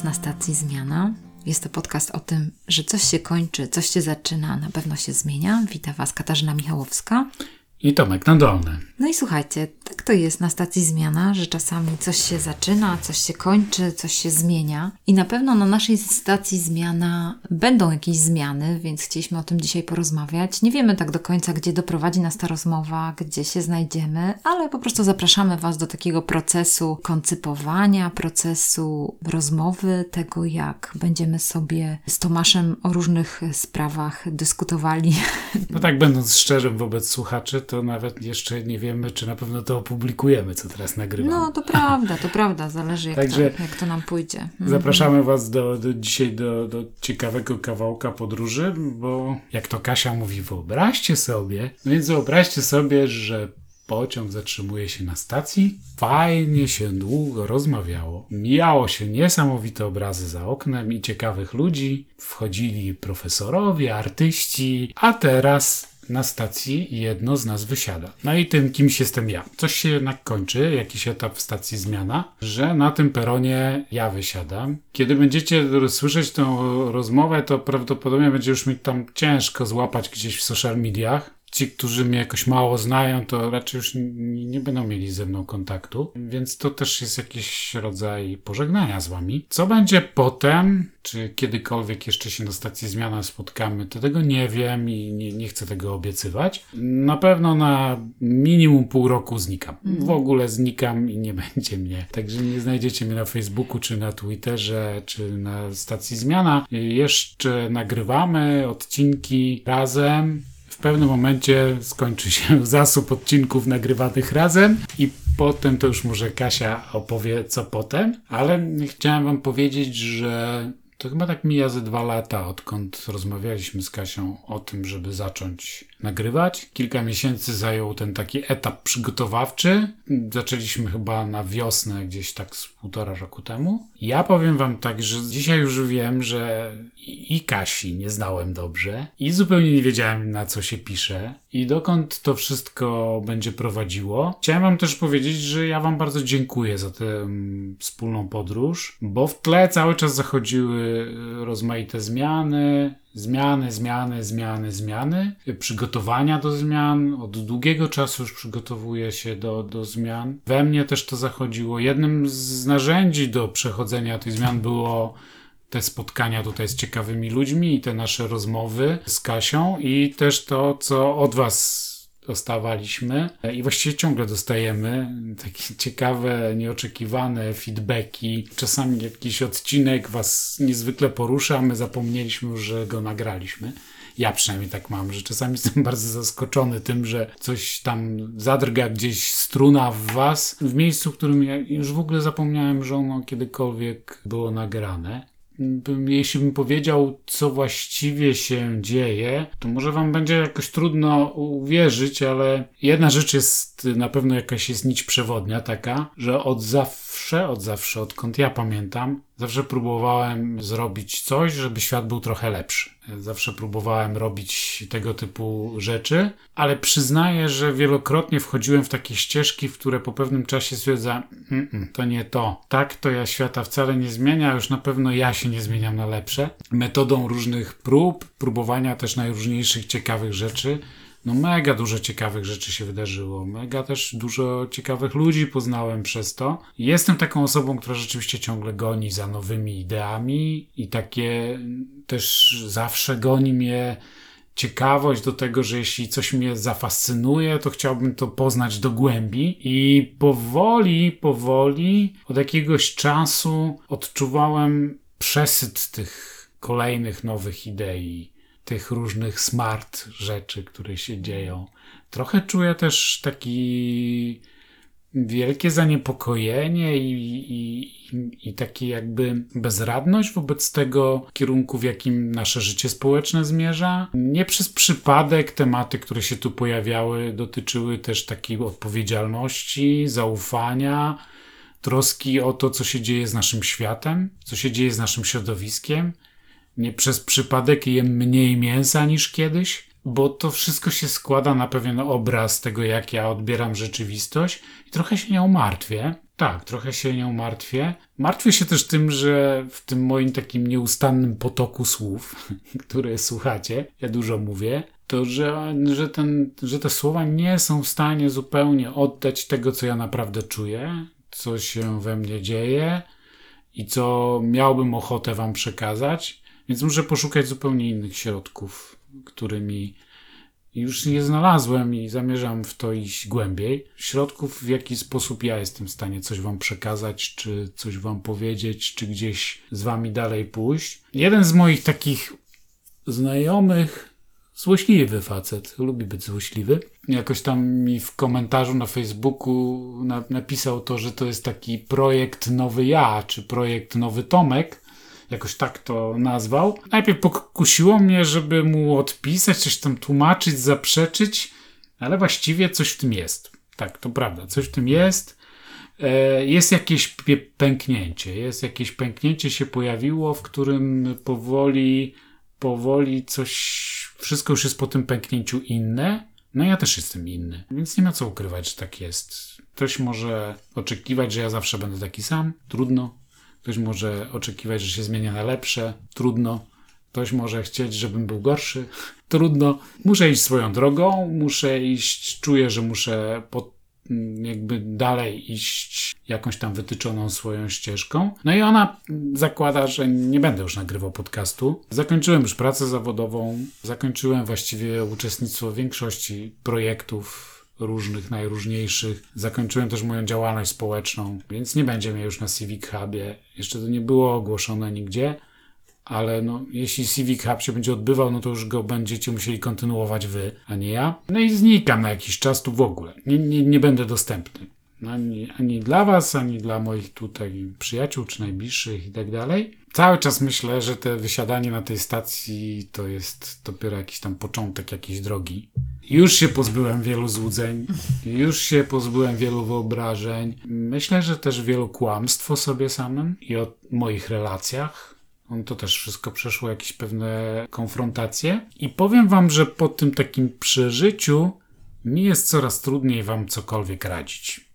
Was na stacji Zmiana. Jest to podcast o tym, że coś się kończy, coś się zaczyna, na pewno się zmienia. Witam Was Katarzyna Michałowska. I Tomek Nadolny. No i słuchajcie, tak to jest na stacji zmiana, że czasami coś się zaczyna, coś się kończy, coś się zmienia. I na pewno na naszej stacji zmiana będą jakieś zmiany, więc chcieliśmy o tym dzisiaj porozmawiać. Nie wiemy tak do końca, gdzie doprowadzi nas ta rozmowa, gdzie się znajdziemy, ale po prostu zapraszamy Was do takiego procesu koncypowania, procesu rozmowy, tego jak będziemy sobie z Tomaszem o różnych sprawach dyskutowali. No tak, będąc szczerym wobec słuchaczy, to nawet jeszcze nie wiemy, czy na pewno to opublikujemy, co teraz nagrywamy. No, to prawda, to prawda, zależy jak, Także to, jak to nam pójdzie. Mhm. Zapraszamy Was do, do dzisiaj do, do ciekawego kawałka podróży, bo jak to Kasia mówi, wyobraźcie sobie, no więc wyobraźcie sobie, że pociąg zatrzymuje się na stacji, fajnie się długo rozmawiało, mijało się niesamowite obrazy za oknem i ciekawych ludzi, wchodzili profesorowie, artyści, a teraz na stacji jedno z nas wysiada. No i tym kimś jestem ja. Coś się jednak kończy, jakiś etap w stacji zmiana, że na tym peronie ja wysiadam. Kiedy będziecie słyszeć tę rozmowę, to prawdopodobnie będzie już mi tam ciężko złapać gdzieś w social mediach ci, którzy mnie jakoś mało znają, to raczej już nie, będą mieli ze mną kontaktu, więc to też jest jakiś rodzaj pożegnania z wami. Co będzie potem, czy kiedykolwiek jeszcze się na stacji zmiana spotkamy, to tego nie wiem i nie, nie chcę tego obiecywać. Na pewno na minimum pół roku znikam. Mhm. W ogóle znikam i nie będzie mnie. Także nie znajdziecie mnie na Facebooku, czy na Twitterze, czy na stacji zmiana. Jeszcze nagrywamy odcinki razem pewnym momencie skończy się zasób odcinków nagrywanych razem i potem to już może Kasia opowie co potem, ale chciałem wam powiedzieć, że to chyba tak mija ze dwa lata, odkąd rozmawialiśmy z Kasią o tym, żeby zacząć nagrywać. Kilka miesięcy zajął ten taki etap przygotowawczy. Zaczęliśmy chyba na wiosnę, gdzieś tak z półtora roku temu. Ja powiem wam tak, że dzisiaj już wiem, że i Kasi nie znałem dobrze i zupełnie nie wiedziałem na co się pisze i dokąd to wszystko będzie prowadziło. Chciałem wam też powiedzieć, że ja wam bardzo dziękuję za tę mm, wspólną podróż, bo w tle cały czas zachodziły rozmaite zmiany, Zmiany, zmiany, zmiany, zmiany, przygotowania do zmian. Od długiego czasu już przygotowuję się do, do zmian. We mnie też to zachodziło. Jednym z narzędzi do przechodzenia tych zmian było te spotkania tutaj z ciekawymi ludźmi i te nasze rozmowy z Kasią i też to, co od Was dostawaliśmy i właściwie ciągle dostajemy takie ciekawe, nieoczekiwane feedbacki. Czasami jakiś odcinek was niezwykle porusza, my zapomnieliśmy że go nagraliśmy. Ja przynajmniej tak mam, że czasami jestem bardzo zaskoczony tym, że coś tam zadrga gdzieś struna w was, w miejscu, w którym ja już w ogóle zapomniałem, że ono kiedykolwiek było nagrane jeśli bym powiedział, co właściwie się dzieje, to może wam będzie jakoś trudno uwierzyć, ale jedna rzecz jest na pewno jakaś jest nić przewodnia taka, że od zawsze, od zawsze, odkąd ja pamiętam, zawsze próbowałem zrobić coś, żeby świat był trochę lepszy. Zawsze próbowałem robić tego typu rzeczy, ale przyznaję, że wielokrotnie wchodziłem w takie ścieżki, w które po pewnym czasie stwierdzam, to nie to. Tak to ja świata wcale nie zmienia, już na pewno ja się nie zmieniam na lepsze. Metodą różnych prób, próbowania też najróżniejszych ciekawych rzeczy, no mega dużo ciekawych rzeczy się wydarzyło. Mega też dużo ciekawych ludzi poznałem przez to. Jestem taką osobą, która rzeczywiście ciągle goni za nowymi ideami i takie też zawsze goni mnie ciekawość do tego, że jeśli coś mnie zafascynuje, to chciałbym to poznać do głębi i powoli, powoli od jakiegoś czasu odczuwałem przesyt tych kolejnych nowych idei tych różnych smart rzeczy, które się dzieją. Trochę czuję też taki wielkie zaniepokojenie i, i, i jakby bezradność wobec tego kierunku, w jakim nasze życie społeczne zmierza. Nie przez przypadek tematy, które się tu pojawiały, dotyczyły też takiej odpowiedzialności, zaufania, troski o to, co się dzieje z naszym światem, co się dzieje z naszym środowiskiem nie przez przypadek jem mniej mięsa niż kiedyś, bo to wszystko się składa na pewien obraz tego, jak ja odbieram rzeczywistość i trochę się nią martwię. Tak, trochę się nią martwię. Martwię się też tym, że w tym moim takim nieustannym potoku słów, które słuchacie, ja dużo mówię, to że, że, ten, że te słowa nie są w stanie zupełnie oddać tego, co ja naprawdę czuję, co się we mnie dzieje i co miałbym ochotę Wam przekazać, więc muszę poszukać zupełnie innych środków, którymi już je znalazłem i zamierzam w to iść głębiej. Środków, w jaki sposób ja jestem w stanie coś Wam przekazać, czy coś Wam powiedzieć, czy gdzieś z Wami dalej pójść. Jeden z moich takich znajomych, złośliwy facet, lubi być złośliwy, jakoś tam mi w komentarzu na Facebooku na, napisał to, że to jest taki projekt Nowy Ja, czy projekt Nowy Tomek jakoś tak to nazwał. Najpierw pokusiło mnie, żeby mu odpisać, coś tam tłumaczyć, zaprzeczyć, ale właściwie coś w tym jest. Tak, to prawda, coś w tym jest. E, jest jakieś pęknięcie, jest jakieś pęknięcie się pojawiło, w którym powoli, powoli coś, wszystko już jest po tym pęknięciu inne. No ja też jestem inny, więc nie ma co ukrywać, że tak jest. Ktoś może oczekiwać, że ja zawsze będę taki sam. Trudno. Ktoś może oczekiwać, że się zmienia na lepsze. Trudno. Ktoś może chcieć, żebym był gorszy. Trudno. Muszę iść swoją drogą, muszę iść, czuję, że muszę pod, jakby dalej iść jakąś tam wytyczoną swoją ścieżką. No i ona zakłada, że nie będę już nagrywał podcastu. Zakończyłem już pracę zawodową, zakończyłem właściwie uczestnictwo w większości projektów różnych, najróżniejszych. Zakończyłem też moją działalność społeczną, więc nie będzie mnie już na Civic Hubie. Jeszcze to nie było ogłoszone nigdzie, ale no, jeśli Civic Hub się będzie odbywał, no to już go będziecie musieli kontynuować wy, a nie ja. No i znikam na jakiś czas tu w ogóle. Nie, nie, nie będę dostępny. Ani, ani dla was, ani dla moich tutaj przyjaciół, czy najbliższych i tak dalej. Cały czas myślę, że te wysiadanie na tej stacji to jest dopiero jakiś tam początek jakiejś drogi. Już się pozbyłem wielu złudzeń, już się pozbyłem wielu wyobrażeń. Myślę, że też wielu kłamstw o sobie samym i o moich relacjach. On to też wszystko przeszło jakieś pewne konfrontacje. I powiem wam, że po tym takim przeżyciu mi jest coraz trudniej wam cokolwiek radzić.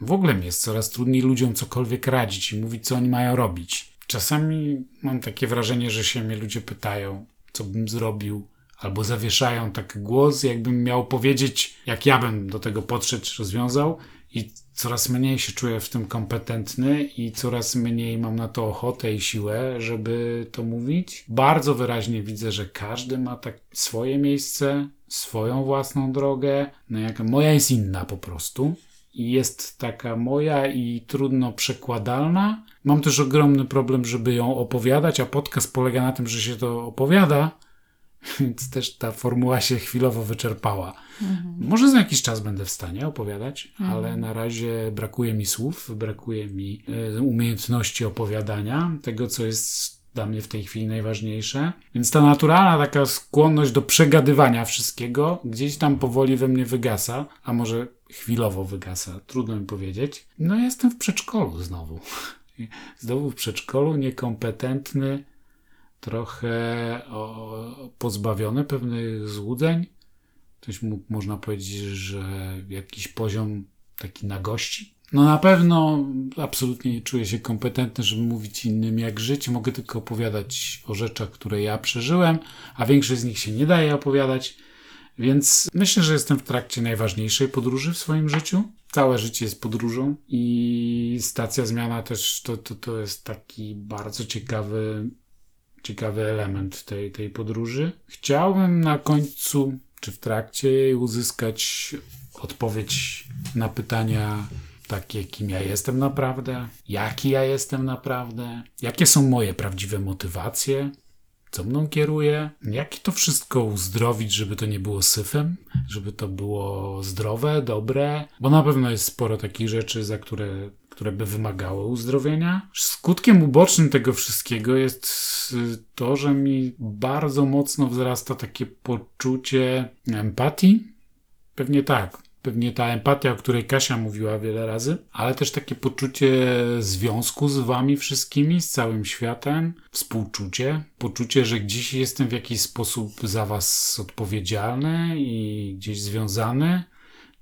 W ogóle mi jest coraz trudniej ludziom cokolwiek radzić i mówić, co oni mają robić. Czasami mam takie wrażenie, że się mnie ludzie pytają, co bym zrobił, albo zawieszają taki głos, jakbym miał powiedzieć, jak ja bym do tego podszedł, rozwiązał i coraz mniej się czuję w tym kompetentny i coraz mniej mam na to ochotę i siłę, żeby to mówić. Bardzo wyraźnie widzę, że każdy ma tak swoje miejsce, swoją własną drogę. No jak moja jest inna po prostu. Jest taka moja i trudno przekładalna. Mam też ogromny problem, żeby ją opowiadać, a podcast polega na tym, że się to opowiada, więc też ta formuła się chwilowo wyczerpała. Mhm. Może za jakiś czas będę w stanie opowiadać, mhm. ale na razie brakuje mi słów, brakuje mi e, umiejętności opowiadania, tego co jest dla mnie w tej chwili najważniejsze. Więc ta naturalna taka skłonność do przegadywania wszystkiego gdzieś tam powoli we mnie wygasa, a może chwilowo wygasa, trudno mi powiedzieć. No jestem w przedszkolu znowu. Znowu w przedszkolu, niekompetentny, trochę o, pozbawiony pewnych złudzeń. Coś mógł, można powiedzieć, że jakiś poziom taki nagości. No na pewno absolutnie nie czuję się kompetentny, żeby mówić innym jak żyć. Mogę tylko opowiadać o rzeczach, które ja przeżyłem, a większość z nich się nie daje opowiadać. Więc myślę, że jestem w trakcie najważniejszej podróży w swoim życiu. Całe życie jest podróżą i stacja zmiana też to, to, to jest taki bardzo ciekawy ciekawy element tej, tej podróży. Chciałbym na końcu, czy w trakcie jej uzyskać odpowiedź na pytania takie, kim ja jestem naprawdę, jaki ja jestem naprawdę, jakie są moje prawdziwe motywacje, co mną kieruje, jak to wszystko uzdrowić, żeby to nie było syfem, żeby to było zdrowe, dobre, bo na pewno jest sporo takich rzeczy, za które które by wymagały uzdrowienia. Skutkiem ubocznym tego wszystkiego jest y, to, że mi bardzo mocno wzrasta takie poczucie empatii. Pewnie tak. Pewnie ta empatia, o której Kasia mówiła wiele razy, ale też takie poczucie związku z wami wszystkimi, z całym światem, współczucie, poczucie, że gdzieś jestem w jakiś sposób za was odpowiedzialny i gdzieś związany,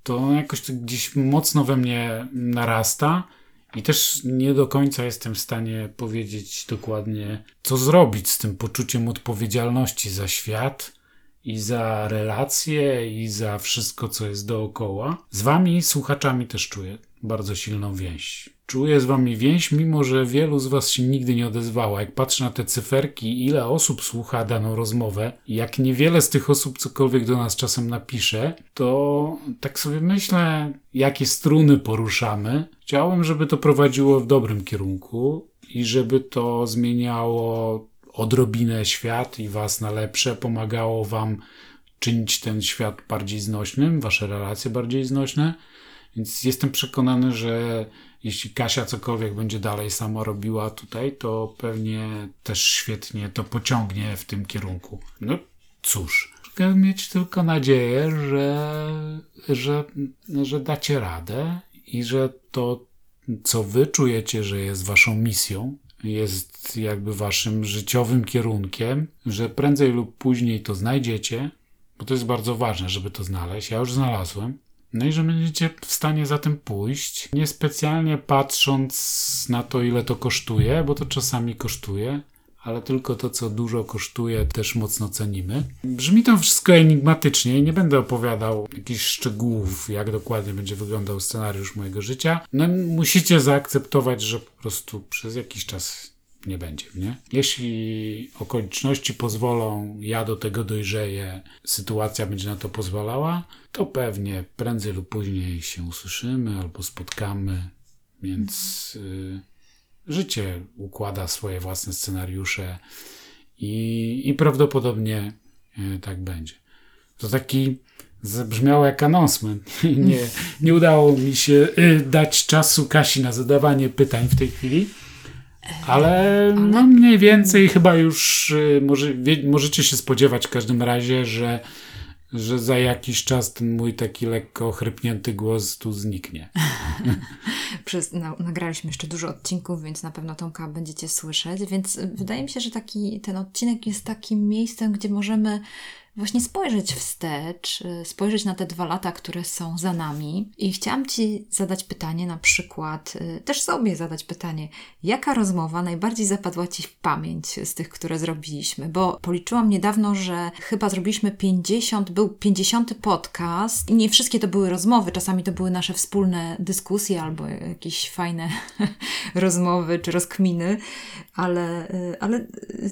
to jakoś to gdzieś mocno we mnie narasta I też nie do końca jestem w stanie powiedzieć dokładnie, co zrobić z tym poczuciem odpowiedzialności za świat i za relacje i za wszystko, co jest dookoła. Z wami, słuchaczami, też czuję bardzo silną więź. Czuję z wami więź, mimo że wielu z was się nigdy nie odezwało. Jak patrzę na te cyferki, ile osób słucha daną rozmowę, jak niewiele z tych osób cokolwiek do nas czasem napisze, to tak sobie myślę, jakie struny poruszamy. Chciałem, żeby to prowadziło w dobrym kierunku i żeby to zmieniało odrobinę świat i was na lepsze, pomagało wam czynić ten świat bardziej znośnym, wasze relacje bardziej znośne. Więc jestem przekonany, że jeśli Kasia cokolwiek będzie dalej sama robiła tutaj, to pewnie też świetnie to pociągnie w tym kierunku. No cóż, mogę mieć tylko nadzieję, że, że, że dacie radę i że to, co wy czujecie, że jest waszą misją, jest jakby waszym życiowym kierunkiem, że prędzej lub później to znajdziecie, bo to jest bardzo ważne, żeby to znaleźć. Ja już znalazłem. No i że będziecie w stanie za tym pójść, niespecjalnie patrząc na to, ile to kosztuje, bo to czasami kosztuje, ale tylko to, co dużo kosztuje, też mocno cenimy. Brzmi to wszystko enigmatycznie i nie będę opowiadał jakichś szczegółów, jak dokładnie będzie wyglądał scenariusz mojego życia. No, musicie zaakceptować, że po prostu przez jakiś czas nie będzie, nie? Jeśli okoliczności pozwolą, ja do tego dojrzeję, sytuacja będzie na to pozwalała, to pewnie prędzej lub później się usłyszymy albo spotkamy, więc y, życie układa swoje własne scenariusze i, i prawdopodobnie y, tak będzie. To taki zabrzmiało jak announcement. Nie, nie udało mi się y, dać czasu Kasi na zadawanie pytań w tej chwili. Ale no mniej więcej chyba już y, może, możecie się spodziewać w każdym razie, że, że za jakiś czas ten mój taki lekko ochrypnięty głos tu zniknie. Przez, na, nagraliśmy jeszcze dużo odcinków, więc na pewno Tomka będziecie słyszeć, więc wydaje mi się, że taki, ten odcinek jest takim miejscem, gdzie możemy właśnie spojrzeć wstecz, y, spojrzeć na te dwa lata, które są za nami. I chciałam Ci zadać pytanie, na przykład, y, też sobie zadać pytanie, jaka rozmowa najbardziej zapadła Ci w pamięć z tych, które zrobiliśmy? Bo policzyłam niedawno, że chyba zrobiliśmy 50, był 50 podcast i nie wszystkie to były rozmowy, czasami to były nasze wspólne dyskusje albo jakieś fajne rozmowy czy rozkminy, ale, y, ale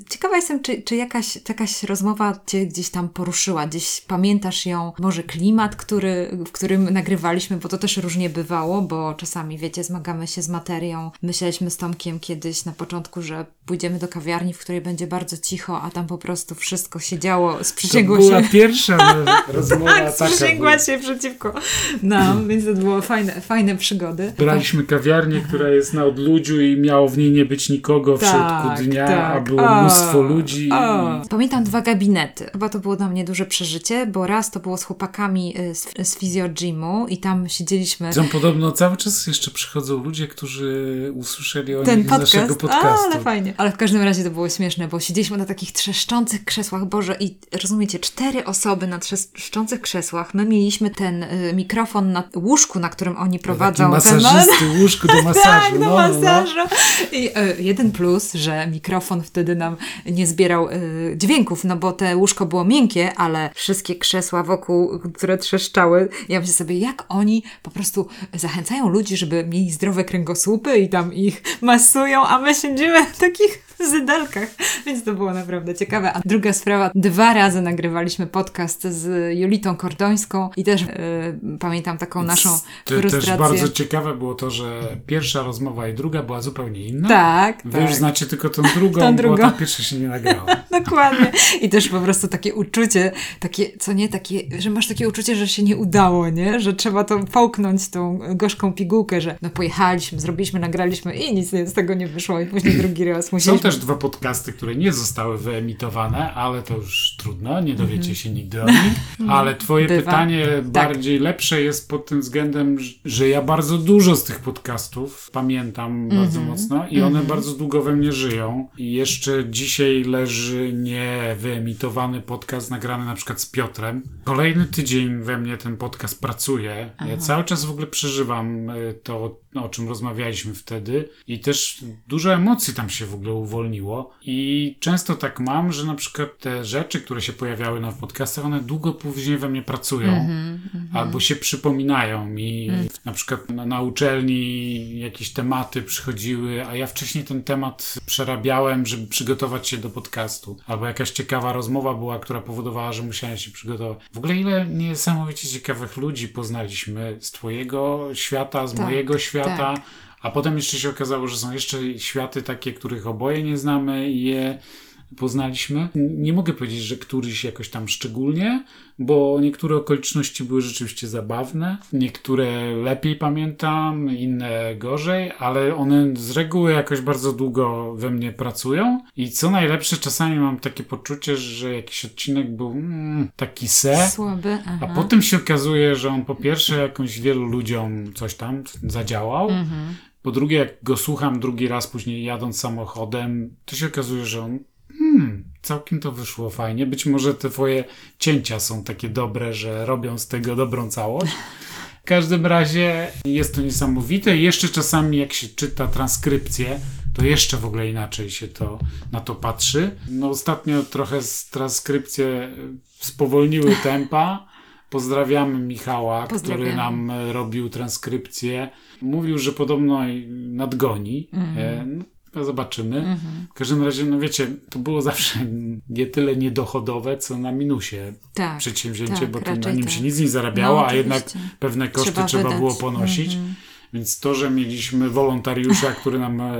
ciekawa jestem, czy, czy jakaś, jakaś rozmowa Cię gdzieś tam poruszyła, gdzieś pamiętasz ją, może klimat, który, w którym nagrywaliśmy, bo to też różnie bywało, bo czasami, wiecie, zmagamy się z materią. Myśleliśmy z Tomkiem kiedyś na początku, że pójdziemy do kawiarni, w której będzie bardzo cicho, a tam po prostu wszystko się działo, sprzysięgło to była się. pierwsza rozmowa Tak, taka. sprzysięgła się przeciwko nam, więc to było fajne, fajne przygody. Braliśmy kawiarnię, która jest na odludziu i miało w niej nie być nikogo w Tak, środku dnia, tak. a było O, mnóstwo ludzi. O. Pamiętam dwa gabinety. Chyba to było dla mnie duże przeżycie, bo raz to było z chłopakami y, z, z Gymu i tam siedzieliśmy. Tam podobno cały czas jeszcze przychodzą ludzie, którzy usłyszeli o Ten nich podcast. naszego podcastu. A, ale fajnie. Ale w każdym razie to było śmieszne, bo siedzieliśmy na takich trzeszczących krzesłach, Boże, i rozumiecie, cztery osoby na trzeszczących krzesłach. My mieliśmy ten y, mikrofon na łóżku, na którym oni prowadzą Taki ten masażysty, łóżku do masażu. Tak, do no, no, no. masażu. I e, jeden plus, że mikrofon wtedy nam nie zbierał e, dźwięków, no bo te łóżko było miękkie, ale wszystkie krzesła wokół, które trzeszczały, ja myślę sobie, jak oni po prostu zachęcają ludzi, żeby mieli zdrowe kręgosłupy i tam ich masują, a my siedzimy w takich zydelkach, więc to było naprawdę ciekawe. A druga sprawa, dwa razy nagrywaliśmy podcast z Julitą Kordońską i też e, pamiętam taką naszą To frustrację. też bardzo ciekawe było to, że pierwsza rozmowa i druga była zupełnie inna. Tak, Wy tak. już znacie tylko tą drugą, Tą bo drugą. ta pierwsza się nie nagrała. Dokładnie. I też po prostu takie uczucie, takie, co nie, takie, że masz takie uczucie, że się nie udało, nie? Że trzeba to połknąć tą gorzką pigułkę, że no pojechaliśmy, zrobiliśmy, nagraliśmy i nic z tego nie wyszło i później drugi raz musieliśmy też dwa podcasty, które nie zostały wyemitowane, ale to już trudno, nie dowiecie się nigdy o nich. Ale twoje Mhm. Bywa. pytanie Tak. bardziej lepsze jest pod tym względem, że- ja bardzo dużo z tych podcastów pamiętam bardzo Mhm. mocno i one bardzo długo we mnie żyją. I jeszcze dzisiaj leży niewyemitowany podcast nagrany na przykład z Piotrem. Kolejny tydzień we mnie ten podcast pracuje. Ja cały czas w ogóle przeżywam y, to, o czym rozmawialiśmy wtedy i też dużo emocji tam się w ogóle uwolniło. I często tak mam, że na przykład te rzeczy, które się pojawiały na podcastach, one długo później we mnie pracują albo się przypominają mi. Na przykład na, na uczelni jakieś tematy przychodziły, a ja wcześniej ten temat przerabiałem, żeby przygotować się do podcastu. Albo jakaś ciekawa rozmowa była, która powodowała, że musiałem się przygotować. W ogóle ile niesamowicie ciekawych ludzi poznaliśmy z twojego świata, z Tak, mojego świata. tak. A potem jeszcze się okazało, że są jeszcze światy takie, których oboje nie znamy i je poznaliśmy. Nie mogę powiedzieć, że któryś jakoś tam szczególnie, bo niektóre okoliczności były rzeczywiście zabawne, niektóre lepiej pamiętam, inne gorzej, ale one z reguły jakoś bardzo długo we mnie pracują i co najlepsze, czasami mam takie poczucie, że jakiś odcinek był mm, taki se, Słaby. A potem się okazuje, że on po pierwsze jakąś wielu ludziom coś tam zadziałał, Mhm. Po drugie jak go słucham drugi raz później jadąc samochodem, to się okazuje, że on hmm, całkiem to wyszło fajnie. Być może te twoje cięcia są takie dobre, że robią z tego dobrą całość. W każdym razie jest to niesamowite. Jeszcze czasami jak się czyta transkrypcję, to jeszcze w ogóle inaczej się to na to patrzy. No ostatnio trochę transkrypcje y, spowolniły tempa. Pozdrawiamy Michała, który nam e, robił transkrypcję. Mówił, że podobno nadgoni. Mhm. E, No, to zobaczymy. W każdym razie, no wiecie, to było zawsze nie tyle niedochodowe, co na minusie Tak. przedsięwzięcie, tak, bo to na nim tak. się nic nie zarabiało, No, a jednak pewne koszty trzeba, Trzeba było ponosić. Mhm. Więc to, że mieliśmy wolontariusza, który nam, e,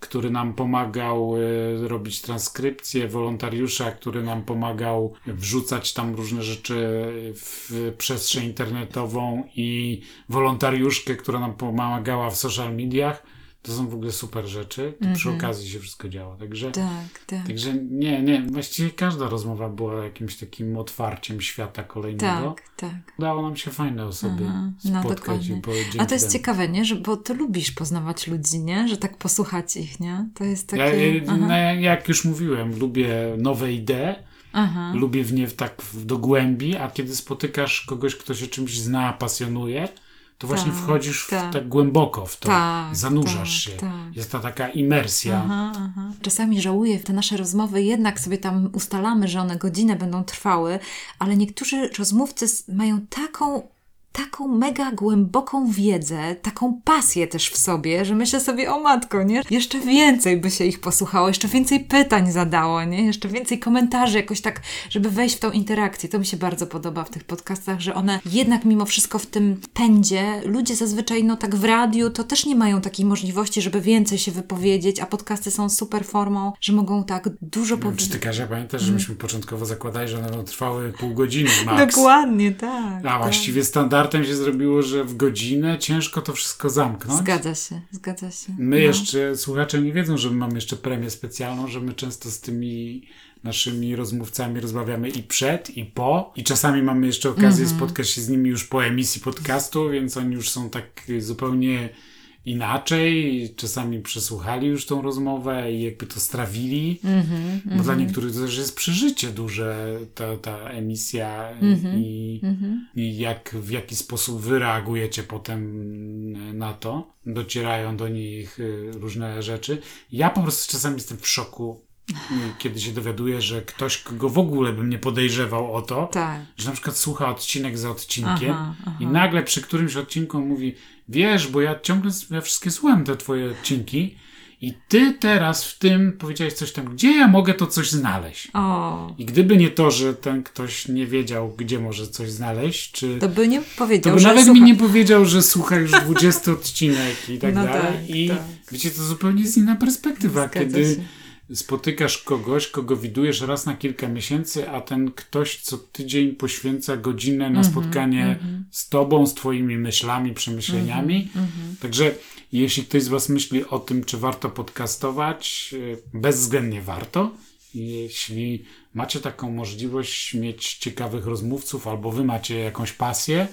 który nam pomagał e, robić transkrypcję, wolontariusza, który nam pomagał wrzucać tam różne rzeczy w przestrzeń internetową i wolontariuszkę, która nam pomagała w social mediach. To są w ogóle super rzeczy. To przy okazji się wszystko działo. Także, Tak, tak. także nie, nie. Właściwie każda rozmowa była jakimś takim otwarciem świata kolejnego. Tak, tak. Udało nam się fajne osoby Aha, no spotkać dokładnie. i A to jest temu. ciekawe, nie? Że, bo ty lubisz poznawać ludzi, nie? Że tak posłuchać ich, nie? To jest takie... Ja, no, jak już mówiłem, lubię nowe idee, aha. lubię w nie tak do głębi, a kiedy spotykasz kogoś, kto się czymś zna, pasjonuje, to właśnie Tak, wchodzisz w, tak. tak głęboko w to, Tak, zanurzasz tak, się. tak. Jest ta taka imersja. Aha, aha. Czasami żałuję, te nasze rozmowy jednak sobie tam ustalamy, że one godzinę będą trwały, ale niektórzy rozmówcy mają taką, taką mega głęboką wiedzę, taką pasję też w sobie, że myślę sobie, o matko, nie? Jeszcze więcej by się ich posłuchało, jeszcze więcej pytań zadało, nie? Jeszcze więcej komentarzy, jakoś tak, żeby wejść w tą interakcję. To mi się bardzo podoba w tych podcastach, że one jednak mimo wszystko w tym pędzie, ludzie zazwyczaj, no tak w radiu, to też nie mają takiej możliwości, żeby więcej się wypowiedzieć, a podcasty są super formą, że mogą tak dużo Nie wiem, Czy powiedzieć. ty, Kasia, pamiętasz, że myśmy początkowo zakładali, że one będą trwały pół godziny max. Dokładnie, tak. A tak. właściwie standardem się zrobiło, że w godzinę ciężko to wszystko zamknąć. Zgadza się, zgadza się. My No. jeszcze, słuchacze nie wiedzą, że my mamy jeszcze premię specjalną, że my często z tymi naszymi rozmówcami rozmawiamy i przed, i po. I czasami mamy jeszcze okazję Mhm. spotkać się z nimi już po emisji podcastu, więc oni już są tak zupełnie inaczej. Czasami przesłuchali już tą rozmowę i jakby to strawili. Mhm, Bo dla niektórych to też jest przeżycie duże ta, ta emisja Mhm, i, i jak, w jaki sposób wy reagujecie potem na to. Docierają do nich y, różne rzeczy. Ja po prostu czasami jestem w szoku, kiedy się dowiaduję, że ktoś, kogo w ogóle bym nie podejrzewał o to, Tak. że na przykład słucha odcinek za odcinkiem Aha, aha. i nagle przy którymś odcinku mówi, wiesz, bo ja ciągle, ja wszystkie słucham te twoje odcinki i ty teraz w tym powiedziałeś coś tam, gdzie ja mogę to coś znaleźć? O, I gdyby nie to, że ten ktoś nie wiedział, gdzie może coś znaleźć, czy to by nie to powiedział, by że nawet słucha... mi nie powiedział, że słucha już 20 odcinek i tak No dalej. tak, I tak. wiecie, to zupełnie jest inna perspektywa, Zgadza kiedy się. Spotykasz kogoś, kogo widujesz raz na kilka miesięcy, a ten ktoś co tydzień poświęca godzinę Mhm, na spotkanie z tobą, z twoimi myślami, przemyśleniami. Mhm, Także jeśli ktoś z Was myśli o tym, czy warto podcastować, y, bezwzględnie warto. Jeśli macie taką możliwość mieć ciekawych rozmówców, albo Wy macie jakąś pasję,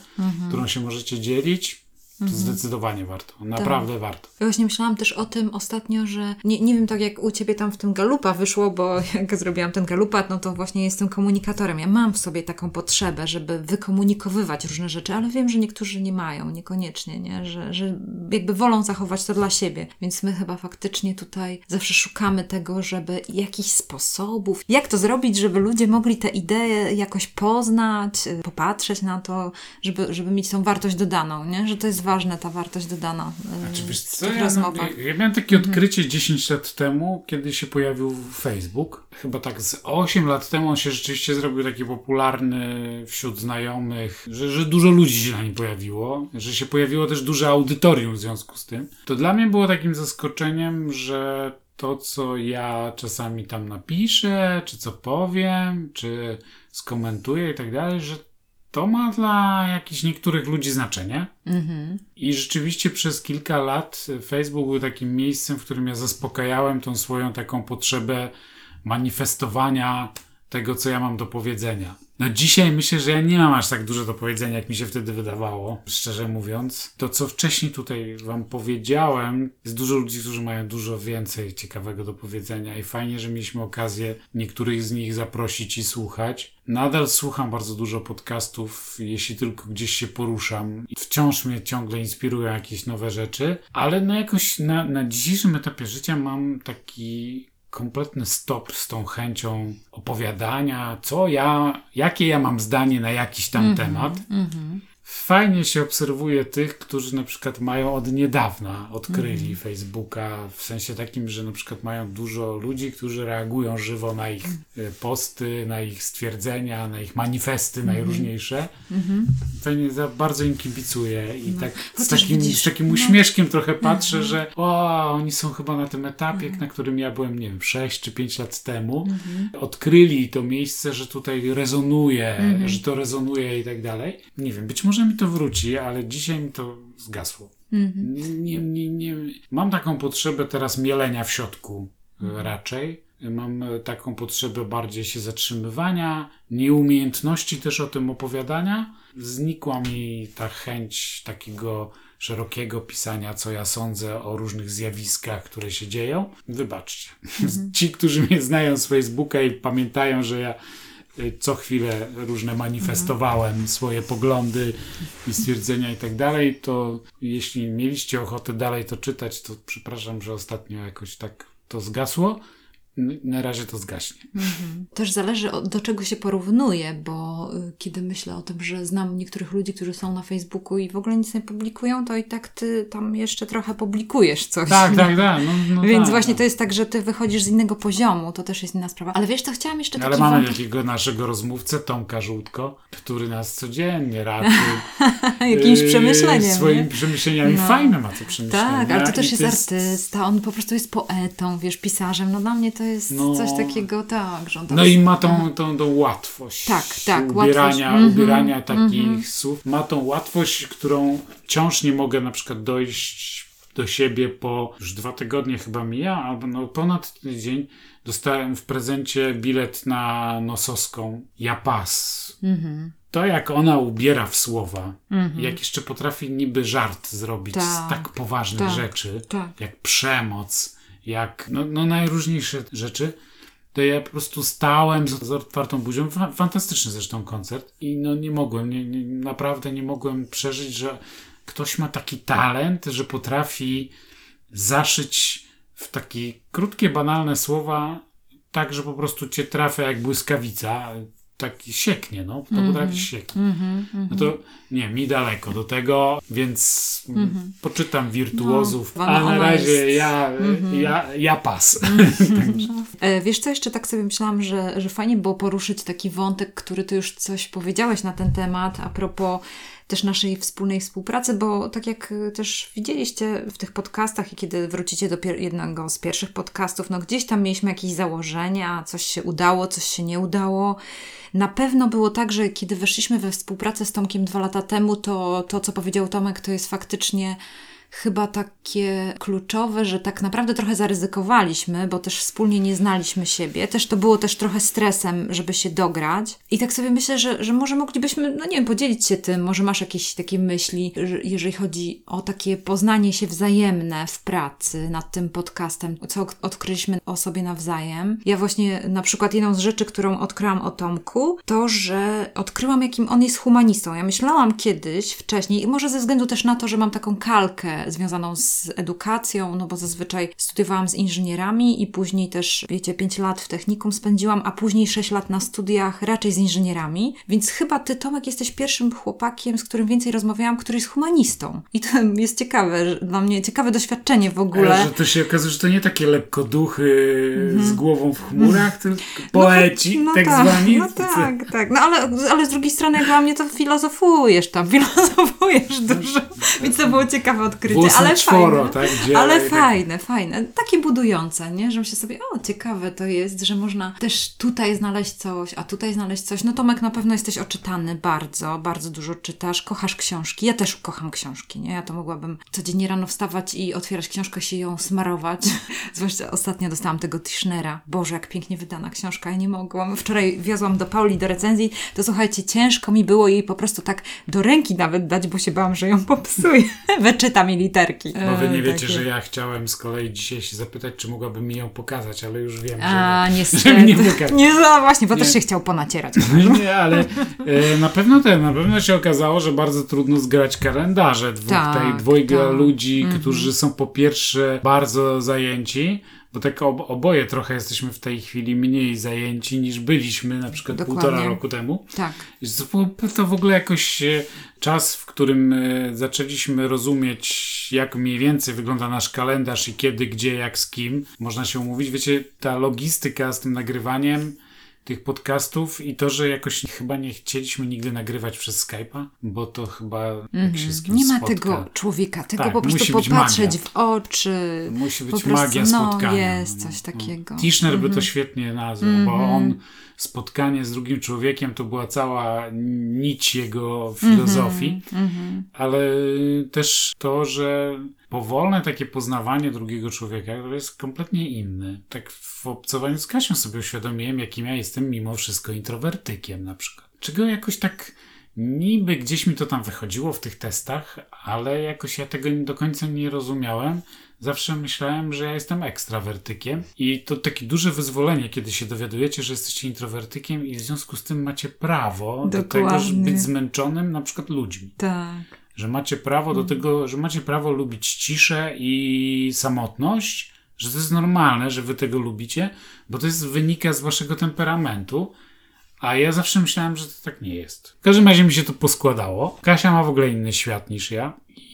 którą się możecie dzielić, to zdecydowanie warto. Naprawdę warto. Ja właśnie myślałam też o tym ostatnio, że nie, nie wiem tak jak u Ciebie tam w tym galupa wyszło, bo jak zrobiłam ten galupa, no to właśnie jestem komunikatorem. Ja mam w sobie taką potrzebę, żeby wykomunikowywać różne rzeczy, ale wiem, że niektórzy nie mają, niekoniecznie, nie? Że, że jakby wolą zachować to dla siebie. Więc my chyba faktycznie tutaj zawsze szukamy tego, żeby jakichś sposobów, jak to zrobić, żeby ludzie mogli te idee jakoś poznać, y, popatrzeć na to, żeby, żeby mieć tą wartość dodaną, nie? Że to jest ważna ta wartość dodana y, Znaczy, wiesz w co, tych ja, rozmowach. ja, miałem takie odkrycie 10 lat temu, kiedy się pojawił Facebook. Chyba tak z 8 lat temu on się rzeczywiście zrobił taki popularny wśród znajomych, że, że dużo ludzi się na nim pojawiło, że się pojawiło też duże audytorium w związku z tym. To dla mnie było takim zaskoczeniem, że to, co ja czasami tam napiszę, czy co powiem, czy skomentuję i tak dalej, że to ma dla jakichś niektórych ludzi znaczenie. Mhm. I rzeczywiście przez kilka lat Facebook był takim miejscem, w którym ja zaspokajałem tą swoją taką potrzebę manifestowania tego, co ja mam do powiedzenia. No dzisiaj myślę, że ja nie mam aż tak dużo do powiedzenia, jak mi się wtedy wydawało, szczerze mówiąc. To, co wcześniej tutaj wam powiedziałem, jest dużo ludzi, którzy mają dużo więcej ciekawego do powiedzenia i fajnie, że mieliśmy okazję niektórych z nich zaprosić i słuchać. Nadal słucham bardzo dużo podcastów, jeśli tylko gdzieś się poruszam. Wciąż mnie ciągle inspirują jakieś nowe rzeczy, ale no jakoś na, na dzisiejszym etapie życia mam taki kompletny stop z tą chęcią opowiadania, co ja, jakie ja mam zdanie na jakiś tam temat. Fajnie się obserwuje tych, którzy na przykład mają od niedawna odkryli Facebooka, w sensie takim, że na przykład mają dużo ludzi, którzy reagują żywo na ich e, posty, na ich stwierdzenia, na ich manifesty najróżniejsze. Fajnie, za bardzo im kibicuję i tak z takim, widzisz, z takim no. uśmieszkiem trochę patrzę, że o, oni są chyba na tym etapie, na którym ja byłem, nie wiem, 6 czy 5 lat temu. Odkryli to miejsce, że tutaj rezonuje, że to rezonuje i tak dalej. Nie wiem, być może mi to wróci, ale dzisiaj mi to zgasło. Nie, nie, nie, nie. Mam taką potrzebę teraz mielenia w środku e, raczej. Mam e, taką potrzebę bardziej się zatrzymywania, nieumiejętności też o tym opowiadania. Znikła mi ta chęć takiego szerokiego pisania, co ja sądzę o różnych zjawiskach, które się dzieją. Wybaczcie. Ci, którzy mnie znają z Facebooka i pamiętają, że ja co chwilę różne manifestowałem swoje poglądy i stwierdzenia i tak dalej, to jeśli mieliście ochotę dalej to czytać, to przepraszam, że ostatnio jakoś tak to zgasło. Na razie to zgaśnie. Też zależy od, do czego się porównuje, bo y, kiedy myślę o tym, że znam niektórych ludzi, którzy są na Facebooku i w ogóle nic nie publikują, to i tak ty tam jeszcze trochę publikujesz coś. Tak, nie? tak, tak. No, no Więc tak, właśnie no. to jest tak, że ty wychodzisz z innego poziomu, to też jest inna sprawa. Ale wiesz, to chciałam jeszcze taki Ale mamy wątek, takiego naszego rozmówcę, Tomka Żółtko, który nas codziennie raczy. jakimś yy, przemyśleniem. Swoimi nie? przemyśleniami. No. Fajne ma te przemyślenia. Tak, ale to też I jest, artysta, on po prostu jest poetą, wiesz, pisarzem. No dla mnie to jest No. coś takiego, tak, No i ma tą, tą, tą łatwość Tak, tak, ubierania, łatwość. Mhm, ubierania takich słów. Ma tą łatwość, którą wciąż nie mogę na przykład dojść do siebie po już dwa tygodnie chyba mija, albo no ponad tydzień dostałem w prezencie bilet na Nosowską Ja Pas. Mhm. To jak ona ubiera w słowa, jak jeszcze potrafi niby żart zrobić z Tak, tak poważnych tak, rzeczy, tak. jak przemoc, jak no, no najróżniejsze rzeczy, to ja po prostu stałem z, z otwartą buzią. Fa- Fantastyczny zresztą koncert. I no nie mogłem, nie, nie, naprawdę nie mogłem przeżyć, że ktoś ma taki talent, że potrafi zaszyć w takie krótkie, banalne słowa tak, że po prostu cię trafia jak błyskawica. Tak sieknie, no. To potrafi sieknie. No to nie, mi daleko do tego, więc mm, poczytam wirtuozów, No, a na razie jest- ja, ja, ja pas. E, Wiesz co, jeszcze tak sobie myślałam, że, że fajnie było poruszyć taki wątek, który ty już coś powiedziałeś na ten temat, a propos też naszej wspólnej współpracy, bo tak jak y, też widzieliście w tych podcastach i kiedy wrócicie do jednego z pierwszych podcastów, no gdzieś tam mieliśmy jakieś założenia, coś się udało, coś się nie udało. Na pewno było tak, że kiedy weszliśmy we współpracę z Tomkiem dwa lata temu, to to, co powiedział Tomek, to jest faktycznie chyba takie kluczowe, że tak naprawdę trochę zaryzykowaliśmy, bo też wspólnie nie znaliśmy siebie. Też to było też trochę stresem, żeby się dograć. I tak sobie myślę, że, że może moglibyśmy, no nie wiem, podzielić się tym. Może masz jakieś takie myśli, że jeżeli chodzi o takie poznanie się wzajemne w pracy nad tym podcastem, co od- odkryliśmy o sobie nawzajem. Ja właśnie na przykład jedną z rzeczy, którą odkryłam o Tomku, to, że odkryłam, jakim on jest humanistą. Ja myślałam kiedyś, wcześniej, i może ze względu też na to, że mam taką kalkę związaną z edukacją, no bo zazwyczaj studiowałam z inżynierami i później też, wiecie, 5 lat w technikum spędziłam, a później 6 lat na studiach raczej z inżynierami, więc chyba ty, Tomek, jesteś pierwszym chłopakiem, z którym więcej rozmawiałam, który jest humanistą. I to jest ciekawe, dla mnie ciekawe doświadczenie w ogóle. Ale że to się okazuje, że to nie takie lekkoduchy z głową w chmurach, tylko poeci, no tak tak, zwani. No tak, tak. No ale, ale z drugiej strony, jak dla mnie, to filozofujesz tam, filozofujesz dużo. Więc to było ciekawe odkrycie. Włos na ale czworo, fajne. tak? Ale tak- fajne, fajne. Takie budujące, nie? Że myślę sobie, o, ciekawe to jest, że można też tutaj znaleźć coś, a tutaj znaleźć coś. No Tomek, na pewno jesteś oczytany bardzo, bardzo dużo czytasz, kochasz książki. Ja też kocham książki, nie? Ja to mogłabym codziennie rano wstawać i otwierać książkę, się ją smarować. Zwłaszcza ostatnio dostałam tego Tischnera. Boże, jak pięknie wydana książka, ja nie mogłam. Wczoraj wiozłam do Pauli do recenzji, to słuchajcie, ciężko mi było jej po prostu tak do ręki nawet dać, bo się bałam, że ją popsuje. Wyczyta literki. Bo wy E, nie wiecie, takie. że ja chciałem z kolei dzisiaj się zapytać, czy mogłabym mi ją pokazać, ale już wiem, A, że, nie, niestety. że mi nie pokaże. Nie, no właśnie, bo Nie. też się chciał ponacierać. Nie, ale e, na pewno ten, na pewno się okazało, że bardzo trudno zgrać kalendarze dwóch, Tak, tej, dwojga tak. ludzi, którzy są po pierwsze bardzo zajęci, bo tak ob, oboje trochę jesteśmy w tej chwili mniej zajęci niż byliśmy na przykład Dokładnie. półtora roku temu. Tak. I To, to w ogóle jakoś e, czas, w którym e, zaczęliśmy rozumieć, jak mniej więcej wygląda nasz kalendarz i kiedy, gdzie, jak, z kim można się umówić. Wiecie, ta logistyka z tym nagrywaniem tych podcastów i to, że jakoś chyba nie chcieliśmy nigdy nagrywać przez Skype'a, bo to chyba jak się z kimś Mhm. Nie ma spotka, tego człowieka, tego Tak, po prostu popatrzeć w oczy. Musi być prostu, magia no, spotkania. jest coś takiego. Tischner by Mhm. to świetnie nazwał, bo on spotkanie z drugim człowiekiem to była cała nić jego filozofii, Mhm. ale też to, że powolne takie poznawanie drugiego człowieka to jest kompletnie inne. Tak w obcowaniu z Kasią sobie uświadomiłem, jakim ja jestem mimo wszystko introwertykiem na przykład. Czego jakoś tak niby gdzieś mi to tam wychodziło w tych testach, ale jakoś ja tego do końca nie rozumiałem. Zawsze myślałem, że ja jestem ekstrawertykiem i to takie duże wyzwolenie, kiedy się dowiadujecie, że jesteście introwertykiem i w związku z tym macie prawo do tego, żeby Dokładnie. być zmęczonym na przykład ludźmi Tak. Że macie prawo do tego, że macie prawo lubić ciszę i samotność, że to jest normalne, że wy tego lubicie, bo to jest wynika z waszego temperamentu. A ja zawsze myślałem, że to tak nie jest. W każdym razie mi się to poskładało. Kasia ma w ogóle inny świat niż ja.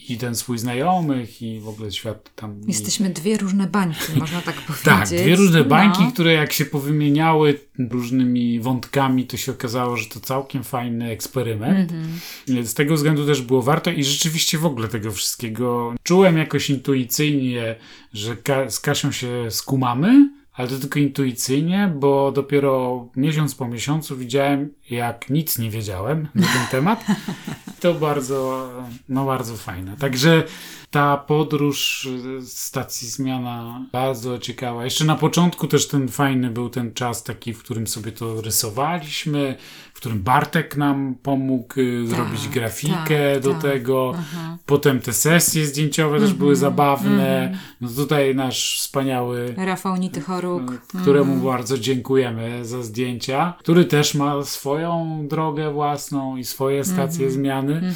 I ten swój znajomych, i w ogóle świat tam. Jesteśmy dwie różne bańki, można tak powiedzieć. Tak, dwie różne bańki, No. które jak się powymieniały różnymi wątkami, to się okazało, że to całkiem fajny eksperyment. Mhm. Z tego względu też było warto i rzeczywiście w ogóle tego wszystkiego czułem jakoś intuicyjnie, że Ka- z Kasią się skumamy, ale to tylko intuicyjnie, bo dopiero miesiąc po miesiącu widziałem, jak nic nie wiedziałem na ten temat. To bardzo, no bardzo fajne. Także ta podróż stacji zmiana bardzo ciekawa. Jeszcze na początku też ten fajny był ten czas taki, w którym sobie to rysowaliśmy, którym Bartek nam pomógł y, zrobić grafikę tak, do tak. tego. Potem te sesje zdjęciowe też były zabawne. No tutaj nasz wspaniały Rafał Nitychoruk. któremu bardzo dziękujemy za zdjęcia, który też ma swoją drogę własną i swoje stacje zmiany.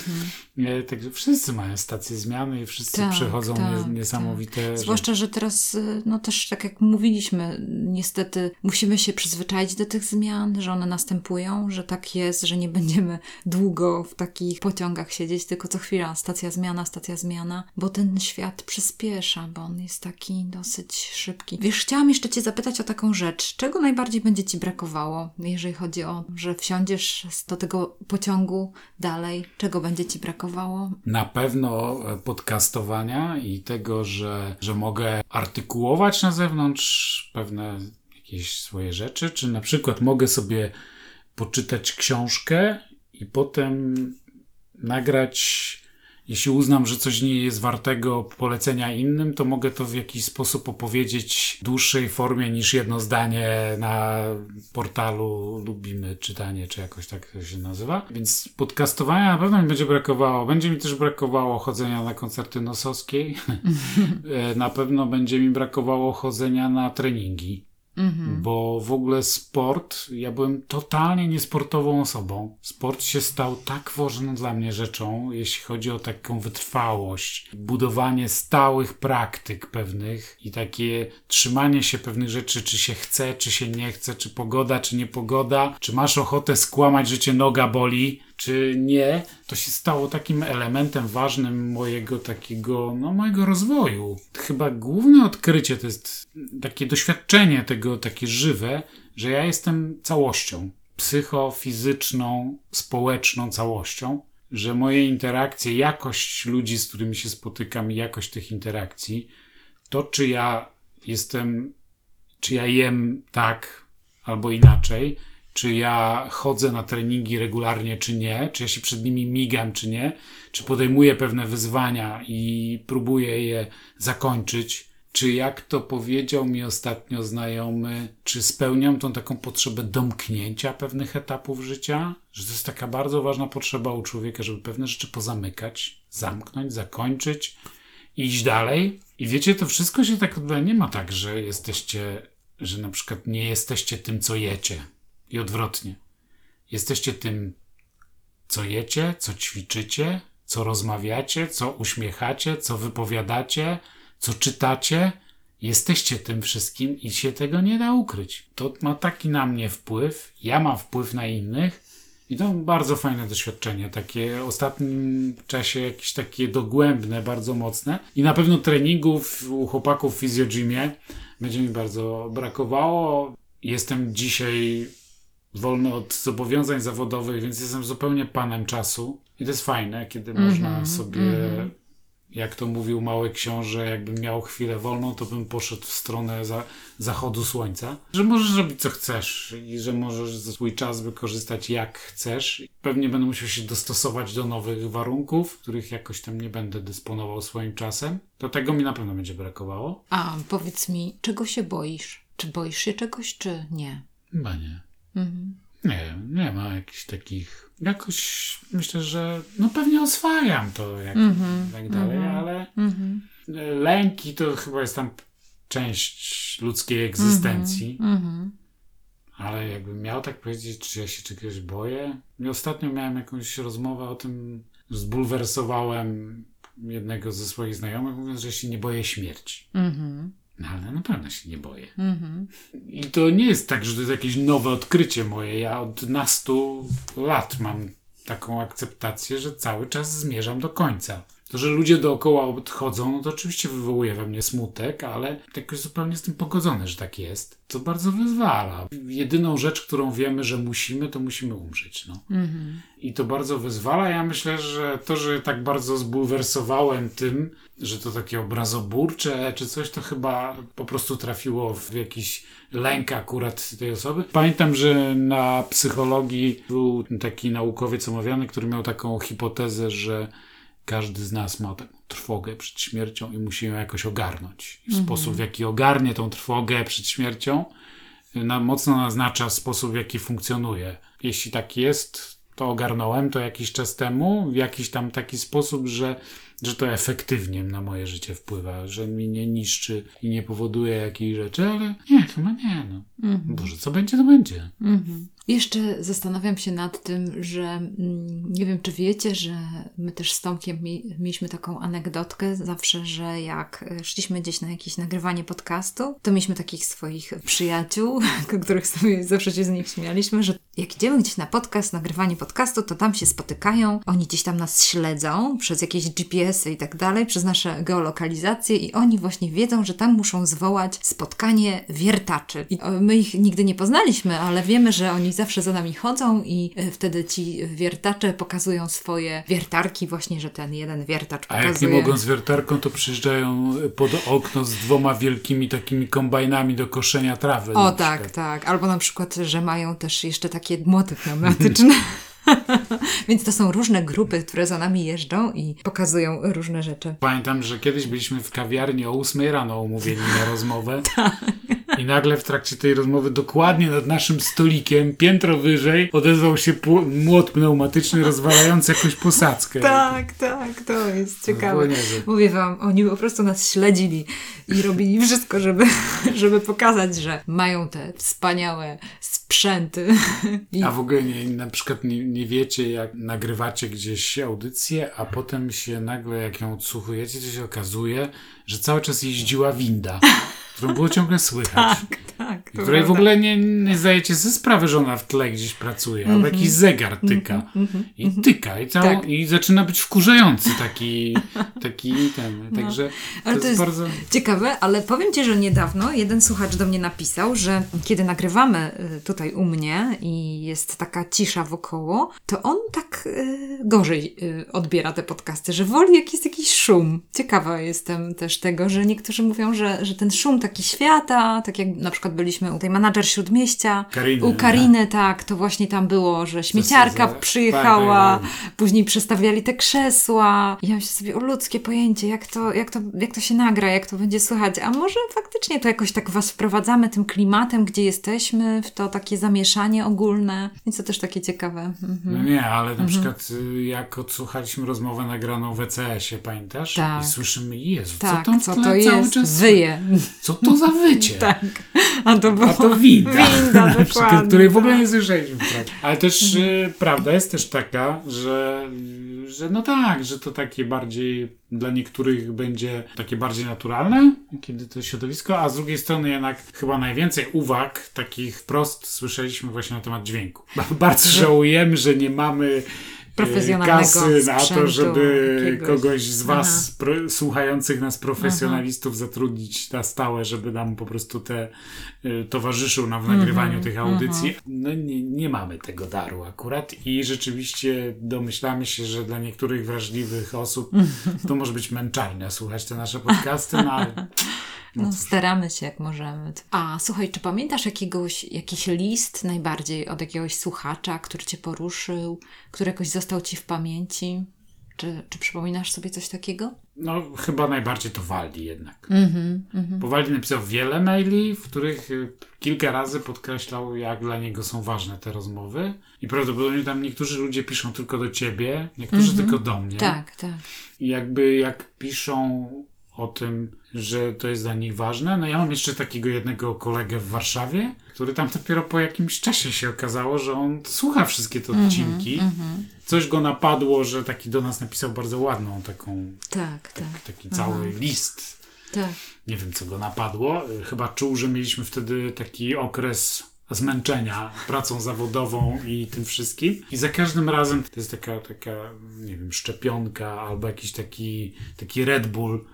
E, Także wszyscy mają stacje zmiany i wszyscy Tak, przechodzą tak, nie, niesamowite rzeczy. Zwłaszcza, że teraz, y, no też tak jak mówiliśmy, niestety musimy się przyzwyczaić do tych zmian, że one następują, że tak jest, że nie będziemy długo w takich pociągach siedzieć, tylko co chwila stacja zmiana, stacja zmiana, bo ten świat przyspiesza, bo on jest taki dosyć szybki. Wiesz, chciałam jeszcze Cię zapytać o taką rzecz. Czego najbardziej będzie Ci brakowało, jeżeli chodzi o, że wsiądziesz do tego pociągu dalej? Czego będzie Ci brakowało? Na pewno e, podcastowania i tego, że, że mogę artykułować na zewnątrz pewne jakieś swoje rzeczy, czy na przykład mogę sobie poczytać książkę i potem nagrać jeśli uznam, że coś nie jest wartego polecenia innym, to mogę to w jakiś sposób opowiedzieć w dłuższej formie niż jedno zdanie na portalu Lubimy Czytanie, czy jakoś tak to się nazywa. Więc podcastowania na pewno mi będzie brakowało. Będzie mi też brakowało chodzenia na koncerty nosowskiej. E, na pewno będzie mi brakowało chodzenia na treningi. Bo w ogóle sport, ja byłem totalnie niesportową osobą. Sport się stał tak ważną dla mnie rzeczą, jeśli chodzi o taką wytrwałość, budowanie stałych praktyk pewnych i takie trzymanie się pewnych rzeczy, czy się chce, czy się nie chce, czy pogoda, czy nie pogoda, czy masz ochotę skłamać, że cię noga boli, czy nie, to się stało takim elementem ważnym mojego takiego, no mojego rozwoju. Chyba główne odkrycie to jest takie doświadczenie tego, takie żywe, że ja jestem całością. Psychofizyczną, społeczną całością. Że moje interakcje, jakość ludzi, z którymi się spotykam, jakość tych interakcji, to czy ja jestem, czy ja jem tak albo inaczej, czy ja chodzę na treningi regularnie, czy nie, czy ja się przed nimi migam, czy nie, czy podejmuję pewne wyzwania i próbuję je zakończyć, czy jak to powiedział mi ostatnio znajomy, czy spełniam tą taką potrzebę domknięcia pewnych etapów życia, że to jest taka bardzo ważna potrzeba u człowieka, żeby pewne rzeczy pozamykać, zamknąć, zakończyć, iść dalej. I wiecie, to wszystko się tak odbywa. Nie ma tak, że jesteście, że na przykład nie jesteście tym, co jecie. I odwrotnie. Jesteście tym, co jecie, co ćwiczycie, co rozmawiacie, co uśmiechacie, co wypowiadacie, co czytacie. Jesteście tym wszystkim i się tego nie da ukryć. To ma taki na mnie wpływ, ja mam wpływ na innych i to bardzo fajne doświadczenie, takie w ostatnim czasie jakieś takie dogłębne, bardzo mocne i na pewno treningów u chłopaków w Physiogymie będzie mi bardzo brakowało. Jestem dzisiaj wolny od zobowiązań zawodowych, więc jestem zupełnie panem czasu. I to jest fajne, kiedy można sobie, jak to mówił mały książę, jakbym miał chwilę wolną, to bym poszedł w stronę za, zachodu słońca. Że możesz robić co chcesz i że możesz swój czas wykorzystać jak chcesz. Pewnie będę musiał się dostosować do nowych warunków, w których jakoś tam nie będę dysponował swoim czasem. To tego mi na pewno będzie brakowało. A powiedz mi, czego się boisz? Czy boisz się czegoś, czy nie? Chyba nie. Nie, nie ma jakichś takich. Jakoś myślę, że no pewnie oswajam to jak, i tak dalej, ale lęki to chyba jest tam część ludzkiej egzystencji. Ale jakbym miał tak powiedzieć, czy ja się czegoś boję? I ostatnio miałem jakąś rozmowę o tym, zbulwersowałem jednego ze swoich znajomych, mówiąc, że się nie boję śmierci. No ale na pewno się nie boję. I to nie jest tak, że to jest jakieś nowe odkrycie moje. Ja od nastu lat mam taką akceptację, że cały czas zmierzam do końca. To, że ludzie dookoła odchodzą, no to oczywiście wywołuje we mnie smutek, ale jakoś zupełnie jestem pogodzony, że tak jest. To bardzo wyzwala. Jedyną rzecz, którą wiemy, że musimy, to musimy umrzeć. No. I to bardzo wyzwala. Ja myślę, że to, że tak bardzo zbulwersowałem tym, że to takie obrazoburcze czy coś, to chyba po prostu trafiło w jakiś lęk akurat tej osoby. Pamiętam, że na psychologii był taki naukowiec omawiany, który miał taką hipotezę, że każdy z nas ma taką trwogę przed śmiercią i musi ją jakoś ogarnąć. I sposób, w jaki ogarnie tą trwogę przed śmiercią, na, mocno naznacza sposób, w jaki funkcjonuje. Jeśli tak jest, to ogarnąłem to jakiś czas temu, w jakiś tam taki sposób, że, że to efektywnie na moje życie wpływa, że mi nie niszczy i nie powoduje jakiejś rzeczy, ale nie, chyba nie. No. Boże, co będzie, to będzie. Jeszcze zastanawiam się nad tym, że mm, nie wiem, czy wiecie, że my też z Tomkiem mi, mieliśmy taką anegdotkę zawsze, że jak e, szliśmy gdzieś na jakieś nagrywanie podcastu, to mieliśmy takich swoich przyjaciół, których sobie zawsze się z nich śmialiśmy, że jak idziemy gdzieś na podcast, nagrywanie podcastu, to tam się spotykają, oni gdzieś tam nas śledzą przez jakieś GPS-y i tak dalej, przez nasze geolokalizacje i oni właśnie wiedzą, że tam muszą zwołać spotkanie wiertaczy. I o, my ich nigdy nie poznaliśmy, ale wiemy, że oni zawsze za nami chodzą i e, wtedy ci wiertacze pokazują swoje wiertarki, właśnie, że ten jeden wiertacz A pokazuje. jak nie mogą z wiertarką, to przyjeżdżają pod okno z dwoma wielkimi takimi kombajnami do koszenia trawy. O tak, przykład. tak. Albo na przykład, że mają też jeszcze takie młoty pneumatyczne. Więc to są różne grupy, które za nami jeżdżą i pokazują różne rzeczy. Pamiętam, że kiedyś byliśmy w kawiarni o 8 rano umówieni na rozmowę. I nagle w trakcie tej rozmowy dokładnie nad naszym stolikiem, piętro wyżej, odezwał się młot pneumatyczny rozwalający jakąś posadzkę. Tak, tak, to jest ciekawe. Mówię wam, oni po prostu nas śledzili i robili wszystko, żeby, żeby pokazać, że mają te wspaniałe sprzęty. A w ogóle nie, na przykład nie, nie wiecie, jak nagrywacie gdzieś audycję, a potem się nagle, jak ją odsłuchujecie, to się okazuje, że cały czas jeździła winda, którą było ciągle słychać. tak, tak. to której w ogóle nie, nie zdajecie sobie sprawy, że ona w tle gdzieś pracuje, albo jakiś zegar tyka. I tyka, i, Mhm, Tak. i zaczyna być wkurzający taki, taki ten. Także to, to jest bardzo... ciekawe, ale powiem Ci, że niedawno jeden słuchacz do mnie napisał, że kiedy nagrywamy y, tutaj u mnie i jest taka cisza wokoło, to on tak y, gorzej y, odbiera te podcasty, że woli jak jest jakiś szum. Ciekawa jestem też tego, że niektórzy mówią, że, że ten szum taki świata, tak jak na przykład byliśmy u tej menadżer Śródmieścia, Kariny, u Kariny, tak, to właśnie tam było, że śmieciarka przyjechała, tak, tak, później przestawiali te krzesła. I ja myślę sobie, o ludzkie pojęcie, jak to, jak, to, jak to się nagra, jak to będzie słychać. A może faktycznie to jakoś tak was wprowadzamy tym klimatem, gdzie jesteśmy, w to takie zamieszanie ogólne. Więc to też takie ciekawe. Mhm. No nie, ale Mhm. na przykład y, jak odsłuchaliśmy rozmowę nagraną w ECS-ie, pamiętasz? Tak. I słyszymy, Jezu, Tak, tam co to jest? czas Wyje. Co to za wycie? tak. A to było... A to winda. Winda, Na przykład, dokładnie, której w ogóle tak. nie słyszeliśmy. Ale też y, prawda jest też taka, że, że no tak, że to takie bardziej dla niektórych będzie takie bardziej naturalne, kiedy to środowisko, a z drugiej strony jednak chyba najwięcej uwag takich wprost słyszeliśmy właśnie na temat dźwięku. Bardzo żałujemy, że nie mamy Profesjonalnego kasy na to, żeby jakiegoś. kogoś z was pro, słuchających nas profesjonalistów zatrudnić na stałe, żeby nam po prostu te y, towarzyszył nam w nagrywaniu tych audycji. No nie, nie mamy tego daru akurat i rzeczywiście domyślamy się, że dla niektórych wrażliwych osób to może być męczarnia słuchać te nasze podcasty, no ale No, staramy się jak możemy. A słuchaj, czy pamiętasz jakiegoś, jakiś list najbardziej od jakiegoś słuchacza, który cię poruszył, który jakoś został ci w pamięci? Czy, czy przypominasz sobie coś takiego? no chyba najbardziej to Waldi jednak. Mhm. Bo Waldi napisał wiele maili, w których y, kilka razy podkreślał, jak dla niego są ważne te rozmowy. I prawdopodobnie tam niektórzy ludzie piszą tylko do ciebie, niektórzy tylko do mnie. Tak, tak. I jakby jak piszą o tym, że to jest dla nich ważne. No ja mam jeszcze takiego jednego kolegę w Warszawie, który tam dopiero po jakimś czasie się okazało, że on słucha wszystkie te odcinki. Coś go napadło, że taki do nas napisał bardzo ładną taką, Tak, tak. taki cały list tak. nie wiem, co go napadło. Chyba czuł, że mieliśmy wtedy taki okres zmęczenia pracą zawodową i tym wszystkim. I za każdym razem to jest taka, taka nie wiem, szczepionka albo jakiś taki, taki Red Bull,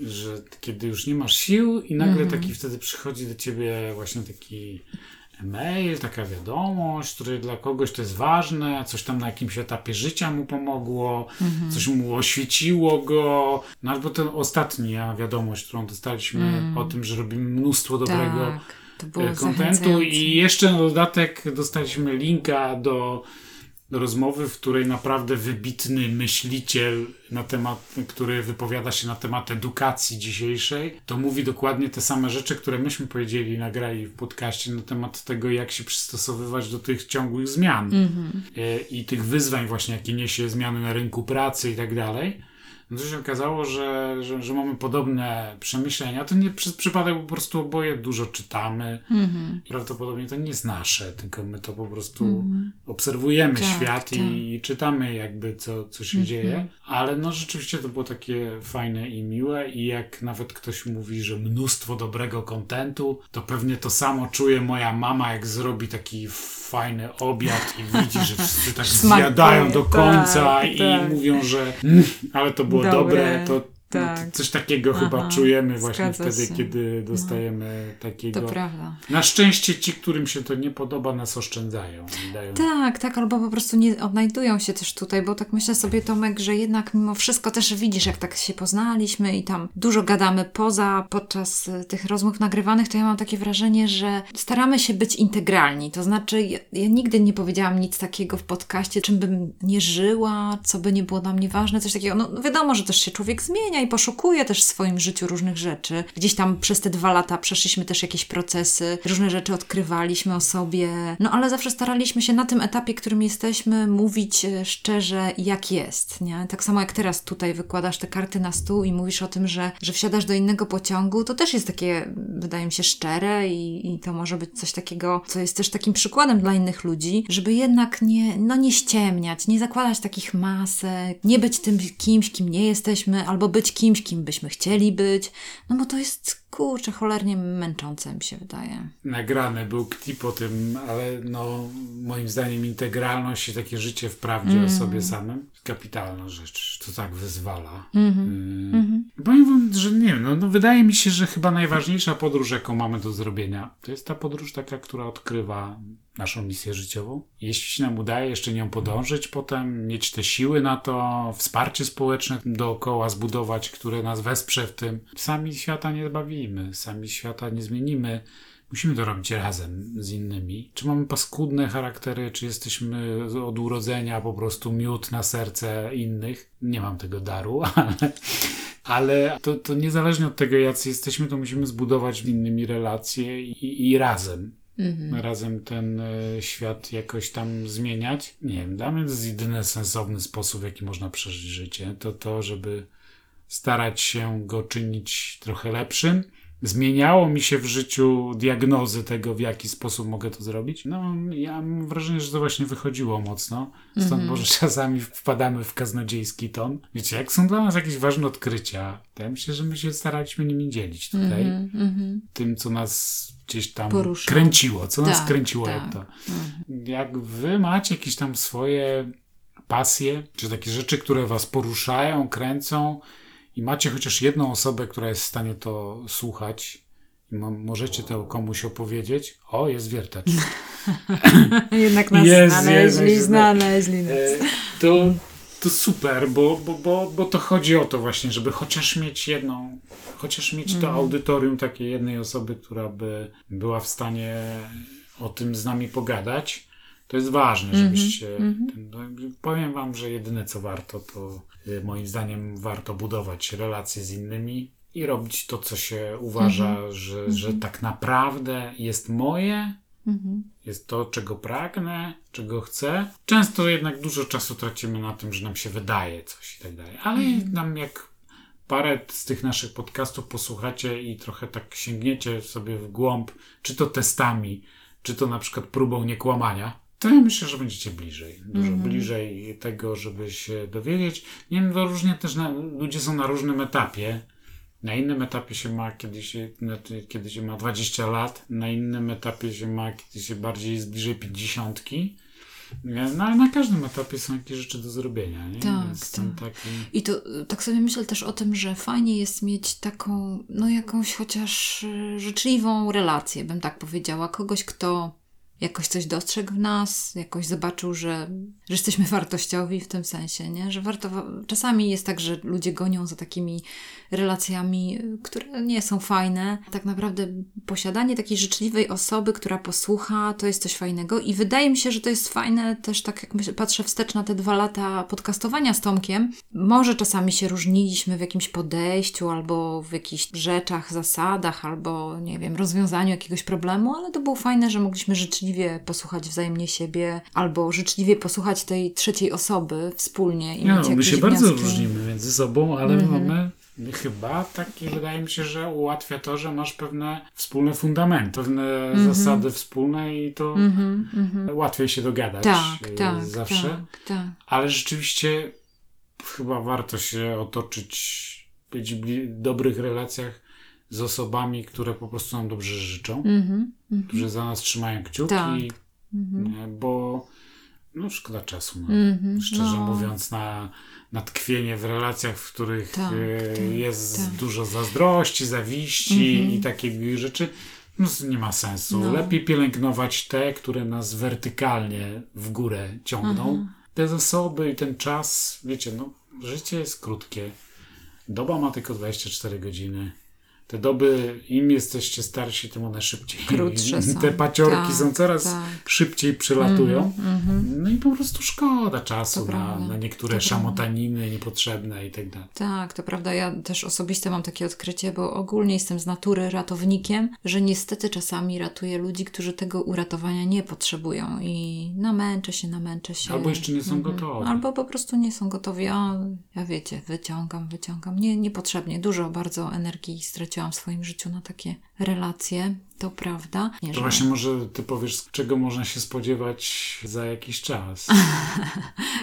że kiedy już nie masz sił i nagle taki wtedy przychodzi do ciebie właśnie taki mail, taka wiadomość, który dla kogoś to jest ważne, coś tam na jakimś etapie życia mu pomogło, coś mu oświeciło go. No albo ten ostatnia wiadomość, którą dostaliśmy o tym, że robimy mnóstwo dobrego tak. E, kontentu i jeszcze na dodatek dostaliśmy linka do rozmowy, w której naprawdę wybitny myśliciel na temat, który wypowiada się na temat edukacji dzisiejszej, to mówi dokładnie te same rzeczy, które myśmy powiedzieli, nagrali w podcaście na temat tego, jak się przystosowywać do tych ciągłych zmian e, i tych wyzwań właśnie, jakie niesie zmiany na rynku pracy i tak dalej. No to się okazało, że, że, że mamy podobne przemyślenia. To nie przez przypadek po prostu oboje dużo czytamy. Mhm. Prawdopodobnie to nie jest nasze, tylko my to po prostu obserwujemy Tak, świat tak. i czytamy jakby co, co się dzieje. Ale no rzeczywiście to było takie fajne i miłe i jak nawet ktoś mówi, że mnóstwo dobrego kontentu, to pewnie to samo czuje moja mama, jak zrobi taki fajny obiad i widzi, że wszyscy tak zjadają do tak, końca i tak. mówią, że "Mm, ale to było Dobre. dobre, to Tak. to coś takiego Aha, chyba czujemy właśnie wtedy, się. No. kiedy dostajemy To takiego. prawda. Na szczęście ci, którym się to nie podoba, nas oszczędzają. Dają... Tak, tak, albo po prostu nie odnajdują się też tutaj, bo tak myślę sobie, Tomek, że jednak mimo wszystko też widzisz, jak tak się poznaliśmy i tam dużo gadamy poza, podczas y, tych rozmów nagrywanych, to ja mam takie wrażenie, że staramy się być integralni. To znaczy, ja, ja nigdy nie powiedziałam nic takiego w podcaście, czym bym nie żyła, co by nie było dla mnie ważne, coś takiego. No wiadomo, że też się człowiek zmienia i poszukuje też w swoim życiu różnych rzeczy. Gdzieś tam przez te dwa lata przeszliśmy też jakieś procesy, różne rzeczy odkrywaliśmy o sobie, no ale zawsze staraliśmy się na tym etapie, którym jesteśmy, mówić e, szczerze, jak jest, nie? Tak samo jak teraz tutaj wykładasz te karty na stół i mówisz o tym, że, że wsiadasz do innego pociągu, to też jest takie, wydaje mi się, szczere i, i to może być coś takiego, co jest też takim przykładem dla innych ludzi, żeby jednak nie, no nie ściemniać, nie zakładać takich masek, nie być tym kimś, kim nie jesteśmy, albo być kimś, kim byśmy chcieli być, no bo to jest, kurczę, cholernie męczące mi się wydaje. Nagrany był klip o tym, ale no, moim zdaniem integralność i takie życie w prawdzie Mm. o sobie samym kapitalna rzecz. To tak wyzwala. Mhm. Yy, Powiem wam, że nie wiem, no, no wydaje mi się, że chyba najważniejsza podróż, jaką mamy do zrobienia, to jest ta podróż taka, która odkrywa naszą misję życiową. Jeśli się nam udaje jeszcze nią podążyć potem, mieć te siły na to, wsparcie społeczne dookoła zbudować, które nas wesprze w tym, sami świata nie zbawimy, sami świata nie zmienimy. Musimy to robić razem z innymi. Czy mamy paskudne charaktery, czy jesteśmy od urodzenia po prostu miód na serce innych? Nie mam tego daru, ale, ale to, to niezależnie od tego, jacy jesteśmy, to musimy zbudować z innymi relacje i, i razem. Razem ten e, świat jakoś tam zmieniać. Nie wiem, dla mnie to jest jedyny sensowny sposób, w jaki można przeżyć życie. To to, żeby starać się go czynić trochę lepszym. Zmieniało mi się w życiu diagnozy tego, w jaki sposób mogę to zrobić. No, ja mam wrażenie, że to właśnie wychodziło mocno. Stąd może czasami wpadamy w kaznodziejski ton. Wiecie, jak są dla nas jakieś ważne odkrycia, to ja myślę, że my się staraliśmy nimi dzielić tutaj. Tym, co nas gdzieś tam Porusza. kręciło, co nas Tak, kręciło, tak. jak to. Jak wy macie jakieś tam swoje pasje, czy takie rzeczy, które was poruszają, kręcą i macie chociaż jedną osobę, która jest w stanie to słuchać i mo- możecie to komuś opowiedzieć, o, jest wiertacz. Jednak nas Jest, znaleźli, jest, znaleźli nas. E, to, to super, bo, bo, bo, bo to chodzi o to właśnie, żeby chociaż mieć jedną, chociaż mieć to audytorium takiej jednej osoby, która by była w stanie o tym z nami pogadać. To jest ważne, żebyście. Ten, no, powiem Wam, że jedyne co warto, to moim zdaniem warto budować relacje z innymi i robić to, co się uważa, że, że tak naprawdę jest moje, jest to, czego pragnę, czego chcę. Często jednak dużo czasu tracimy na tym, że nam się wydaje coś i tak dalej. Ale nam jak parę z tych naszych podcastów posłuchacie i trochę tak sięgniecie sobie w głąb, czy to testami, czy to na przykład próbą niekłamania, to ja myślę, że będziecie bliżej. Dużo bliżej tego, żeby się dowiedzieć. Nie wiem, to różnie też na, ludzie są na różnym etapie. Na innym etapie się ma, kiedy się, na- kiedy się ma 20 lat, na innym etapie się ma, kiedy się bardziej jest bliżej 50. No ale na każdym etapie są jakieś rzeczy do zrobienia. Nie? Tak, tak. taki... I to y, tak sobie myślę też o tym, że fajnie jest mieć taką, no jakąś chociaż y, życzliwą relację, bym tak powiedziała. Kogoś, kto jakoś coś dostrzegł w nas, jakoś zobaczył, że, że jesteśmy wartościowi w tym sensie, nie? Że warto, czasami jest tak, że ludzie gonią za takimi relacjami, które nie są fajne. Tak naprawdę posiadanie takiej życzliwej osoby, która posłucha, to jest coś fajnego i wydaje mi się, że to jest fajne też tak jak myślę, patrzę wstecz na te dwa lata podcastowania z Tomkiem. Może czasami się różniliśmy w jakimś podejściu albo w jakichś rzeczach, zasadach, albo nie wiem, rozwiązaniu jakiegoś problemu, ale to było fajne, że mogliśmy życzliwie posłuchać wzajemnie siebie albo życzliwie posłuchać tej trzeciej osoby wspólnie i No, my się bardzo wnioski. różnimy między sobą, ale Mhm. mamy chyba taki, wydaje mi się, że ułatwia to, że masz pewne wspólne fundamenty, pewne Mhm. zasady wspólne i to łatwiej się dogadać Tak, y, tak, zawsze. tak, tak. Ale rzeczywiście chyba warto się otoczyć, być w dobrych relacjach z osobami, które po prostu nam dobrze życzą, Mhm, którzy za nas trzymają kciuki, Tak. nie, bo no szkoda czasu. No. Mhm, Szczerze no. mówiąc, na, na tkwienie w relacjach, w których Tak, e, tak, jest tak. dużo zazdrości, zawiści Mhm. i takich rzeczy, no, nie ma sensu. No. Lepiej pielęgnować te, które nas wertykalnie w górę ciągną. Mhm. Te zasoby i ten czas, wiecie, no, życie jest krótkie. Doba ma tylko 24 godziny. Te doby, im jesteście starsi, tym one szybciej. Krótsze są. Te paciorki Tak, są coraz tak. szybciej przylatują. Mhm. No i po prostu szkoda czasu na, prawda, na niektóre to szamotaniny niepotrzebne i tak dalej. Tak, to prawda. Ja też osobiście mam takie odkrycie, bo ogólnie jestem z natury ratownikiem, że niestety czasami ratuję ludzi, którzy tego uratowania nie potrzebują i namęczę się, namęczę się. Albo jeszcze nie są gotowi. Albo po prostu nie są gotowi, a ja wiecie, wyciągam, wyciągam. Nie, niepotrzebnie. Dużo bardzo energii straciłam w swoim życiu na takie relacje, to prawda. Nie, To właśnie może ty powiesz, czego można się spodziewać za jakiś czas.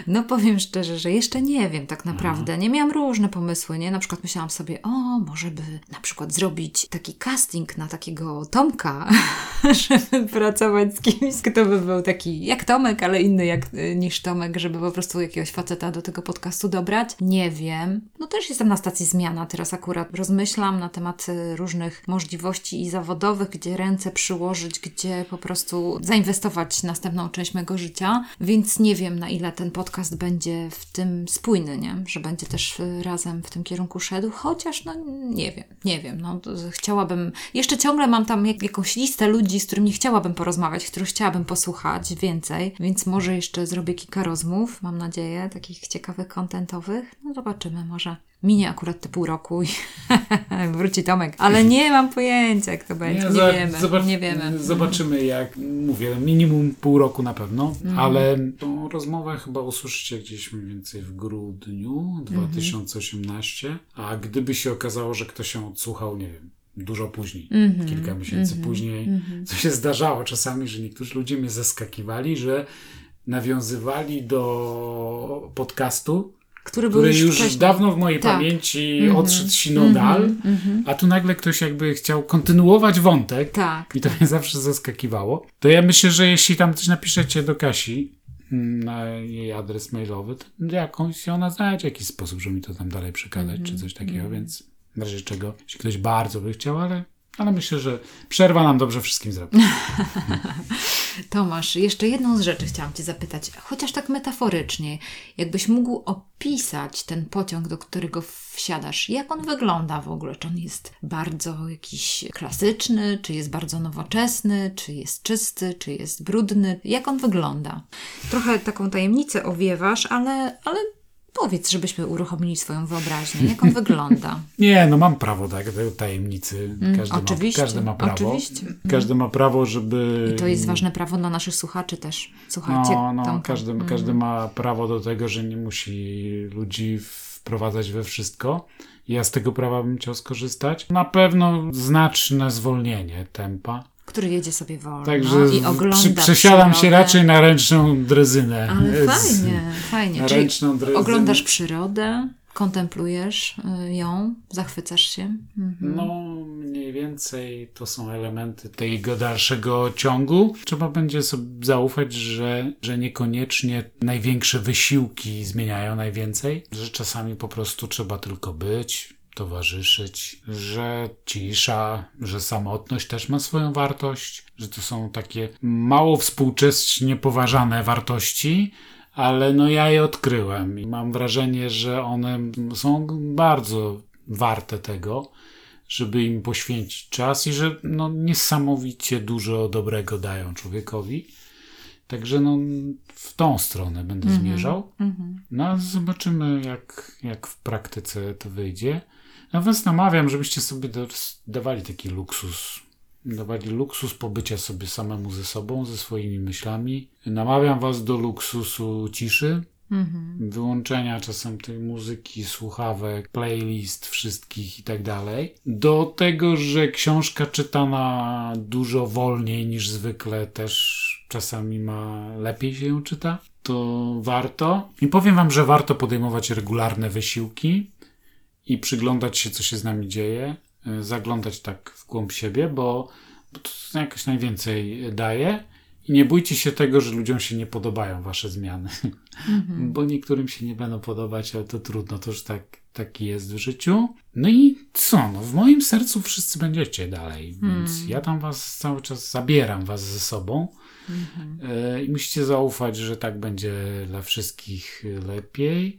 No powiem szczerze, że jeszcze nie wiem tak naprawdę. Nie miałam różne pomysły, nie? Na przykład myślałam sobie, o, może by na przykład zrobić taki casting na takiego Tomka, żeby pracować z kimś, kto by był taki jak Tomek, ale inny jak, niż Tomek, żeby po prostu jakiegoś faceta do tego podcastu dobrać. Nie wiem. No też jestem na stacji zmiana teraz akurat. Rozmyślam na temat y, różnych możliwości i zawodowych, gdzie ręce przyłożyć, gdzie po prostu zainwestować następną część mojego życia, więc nie wiem na ile ten podcast będzie w tym spójny, nie? Że będzie też y, razem w tym kierunku szedł, chociaż no nie wiem, nie wiem, no. Chciałabym, jeszcze ciągle mam tam jak, jakąś listę ludzi, z którymi chciałabym porozmawiać, których chciałabym posłuchać więcej, więc może jeszcze zrobię kilka rozmów, mam nadzieję, takich ciekawych, kontentowych, no zobaczymy, może minie akurat te pół roku i wróci Tomek, ale nie mam pojęcia jak to będzie, nie, za- wiemy, zobacz- nie wiemy. Zobaczymy, jak mówię, minimum pół roku na pewno, Mhm. ale tą rozmowę chyba usłyszycie gdzieś mniej więcej w grudniu Mhm. 2018, a gdyby się okazało, że ktoś się odsłuchał, nie wiem, dużo później, Mhm. kilka miesięcy później, co się zdarzało czasami, że niektórzy ludzie mnie zaskakiwali, że nawiązywali do podcastu, Który był który już, już wcześniej. dawno w mojej Tak. pamięci odszedł sinodal, a tu nagle ktoś jakby chciał kontynuować wątek Tak. i to mnie zawsze zaskakiwało. To ja myślę, że jeśli tam coś napiszecie do Kasi mm, na jej adres mailowy, to jakąś ona znajdzie jakiś sposób, żeby mi to tam dalej przekazać, czy coś takiego, więc w razie czego, jeśli ktoś bardzo by chciał, ale, ale myślę, że przerwa nam dobrze wszystkim zrobi. Tomasz, jeszcze jedną z rzeczy chciałam Cię zapytać, chociaż tak metaforycznie. Jakbyś mógł opisać ten pociąg, do którego wsiadasz, jak on wygląda w ogóle? Czy on jest bardzo jakiś klasyczny, czy jest bardzo nowoczesny, czy jest czysty, czy jest brudny? Jak on wygląda? Trochę taką tajemnicę owiewasz, ale, ale powiedz, żebyśmy uruchomili swoją wyobraźnię. Jak on wygląda? Nie, no mam prawo tak, do tajemnicy. Każdy, ma, oczywiście, każdy ma prawo. oczywiście. Każdy ma prawo, żeby... To jest ważne prawo dla naszych słuchaczy też. Słuchajcie, No, no Tomka. każdy, każdy ma prawo do tego, że nie musi ludzi wprowadzać we wszystko. Ja z tego prawa bym chciał skorzystać. Na pewno znaczne zwolnienie tempa. Który jedzie sobie wolno Także i ogląda przy, przesiadam się raczej na ręczną drezynę. Ale fajnie, fajnie. na Czyli ręczną drezynę. oglądasz przyrodę, kontemplujesz y, ją, zachwycasz się. Mhm. No, mniej więcej to są elementy tego dalszego ciągu. Trzeba będzie sobie zaufać, że, że niekoniecznie największe wysiłki zmieniają najwięcej, że czasami po prostu trzeba tylko być, towarzyszyć, że cisza, że samotność też ma swoją wartość, że to są takie mało współcześnie poważane wartości, ale no ja je odkryłem i mam wrażenie, że one są bardzo warte tego, żeby im poświęcić czas i że no, niesamowicie dużo dobrego dają człowiekowi. Także no, w tą stronę będę zmierzał. No a zobaczymy, jak, jak w praktyce to wyjdzie. Ja was namawiam, żebyście sobie da- dawali taki luksus. Dawali luksus pobycia sobie samemu ze sobą, ze swoimi myślami. Namawiam was do luksusu ciszy, wyłączenia czasem tej muzyki, słuchawek, playlist wszystkich i tak dalej. Do tego, że książka czytana dużo wolniej niż zwykle też czasami ma lepiej się ją czyta. To warto. I powiem wam, że warto podejmować regularne wysiłki i przyglądać się, co się z nami dzieje, y, zaglądać tak w głąb siebie, bo, bo to jakoś najwięcej daje I nie bójcie się tego, że ludziom się nie podobają wasze zmiany. Mhm. Bo niektórym się nie będą podobać, ale to trudno, to już tak, tak jest w życiu. No i co? No, w moim sercu wszyscy będziecie dalej, więc Hmm. ja tam was cały czas zabieram was ze sobą. Mhm. E, I musicie zaufać, że tak będzie dla wszystkich lepiej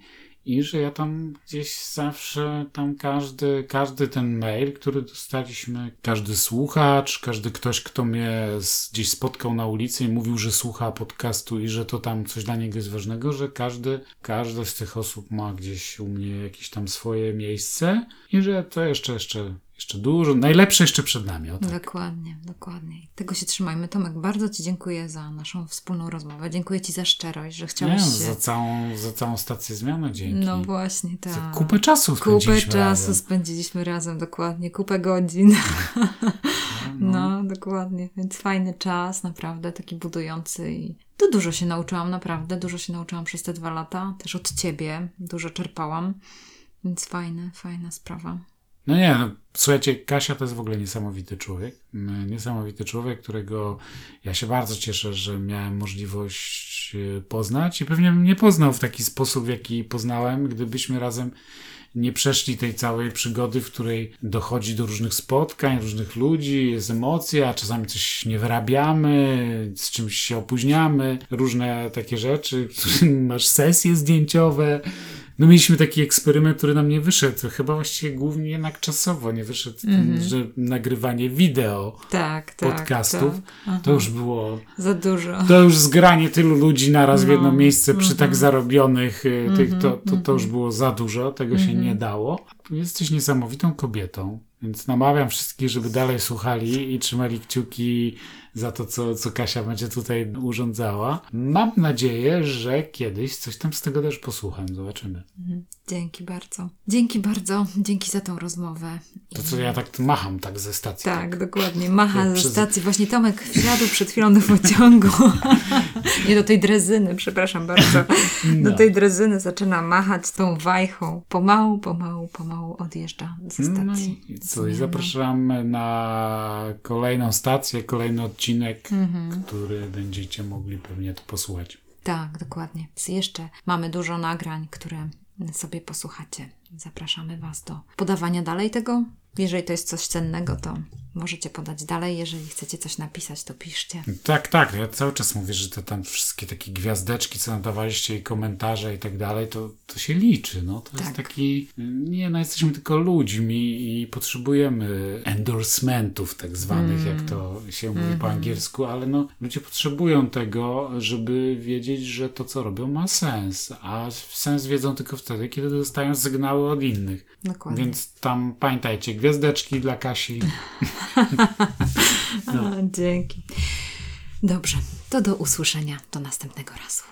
i że ja tam gdzieś zawsze, tam każdy, każdy ten mail, który dostaliśmy, każdy słuchacz, każdy ktoś, kto mnie gdzieś spotkał na ulicy i mówił, że słucha podcastu i że to tam coś dla niego jest ważnego, że każdy, każda z tych osób ma gdzieś u mnie jakieś tam swoje miejsce i że to jeszcze, jeszcze, jeszcze dużo, najlepsze jeszcze przed nami. O tak. Dokładnie, dokładnie. Tego się trzymajmy. Tomek, bardzo Ci dziękuję za naszą wspólną rozmowę. Dziękuję Ci za szczerość, że Nie, chciałeś się... za, całą, za całą stację zmiany dzięki. No właśnie, Za tak. kupę czasu Kupę spędziliśmy czasu razem. spędziliśmy razem, dokładnie. Kupę godzin. No, No, dokładnie. Więc fajny czas, naprawdę taki budujący i tu dużo się nauczyłam, naprawdę. Dużo się nauczyłam przez te dwa lata. Też od ciebie dużo czerpałam. Więc fajne, fajna sprawa. No nie, no, słuchajcie, Kasia to jest w ogóle niesamowity człowiek. Mm, Niesamowity człowiek, którego ja się bardzo cieszę, że miałem możliwość e, poznać i pewnie bym nie poznał w taki sposób, w jaki poznałem, gdybyśmy razem nie przeszli tej całej przygody, w której dochodzi do różnych spotkań, różnych ludzi, jest emocja, czasami coś nie wyrabiamy, z czymś się opóźniamy, różne takie rzeczy, masz sesje zdjęciowe. No mieliśmy taki eksperyment, który nam nie wyszedł, chyba właściwie głównie jednak czasowo nie wyszedł, ten, że nagrywanie wideo Tak, tak. podcastów, tak. To już było Za dużo. to już zgranie tylu ludzi naraz w No, jedno miejsce przy mhm. tak zarobionych y, tych, to, to, to mhm. już było za dużo, tego się nie dało. Jesteś niesamowitą kobietą, więc namawiam wszystkich, żeby dalej słuchali i trzymali kciuki za to, co, co Kasia będzie tutaj urządzała. Mam nadzieję, że kiedyś coś tam z tego też posłucham. Zobaczymy. Mhm. Dzięki bardzo. Dzięki bardzo. Dzięki za tą rozmowę. To co ja tak macham tak ze stacji. Tak, dokładnie. Macha Jak ze przez- stacji. Właśnie Tomek wsiadł przed chwilą do pociągu. Nie do tej drezyny, przepraszam bardzo. Do No. tej drezyny zaczyna machać tą wajchą. Pomału, pomału, pomału odjeżdża ze No stacji. i co, i Zmiana. zapraszamy na kolejną stację, kolejny odcinek, Mhm. który będziecie mogli pewnie tu posłuchać. Tak, dokładnie. Więc jeszcze mamy dużo nagrań, które sobie posłuchacie. Zapraszamy Was do podawania dalej tego. Jeżeli to jest coś cennego, to możecie podać dalej. Jeżeli chcecie coś napisać, to piszcie. Tak, tak, ja cały czas mówię, że te tam wszystkie takie gwiazdeczki, co nam dawaliście i komentarze i tak dalej, to, to się liczy, no. To jest Tak. taki, nie no, jesteśmy tylko ludźmi i potrzebujemy endorsementów tak zwanych, jak to się mówi po angielsku, ale no, ludzie potrzebują tego, żeby wiedzieć, że to, co robią ma sens, a sens wiedzą tylko wtedy, kiedy dostają sygnały od innych. Dokładnie. Więc tam pamiętajcie, gwiazdeczki dla Kasi. A, dzięki. Dobrze, to do usłyszenia do następnego razu.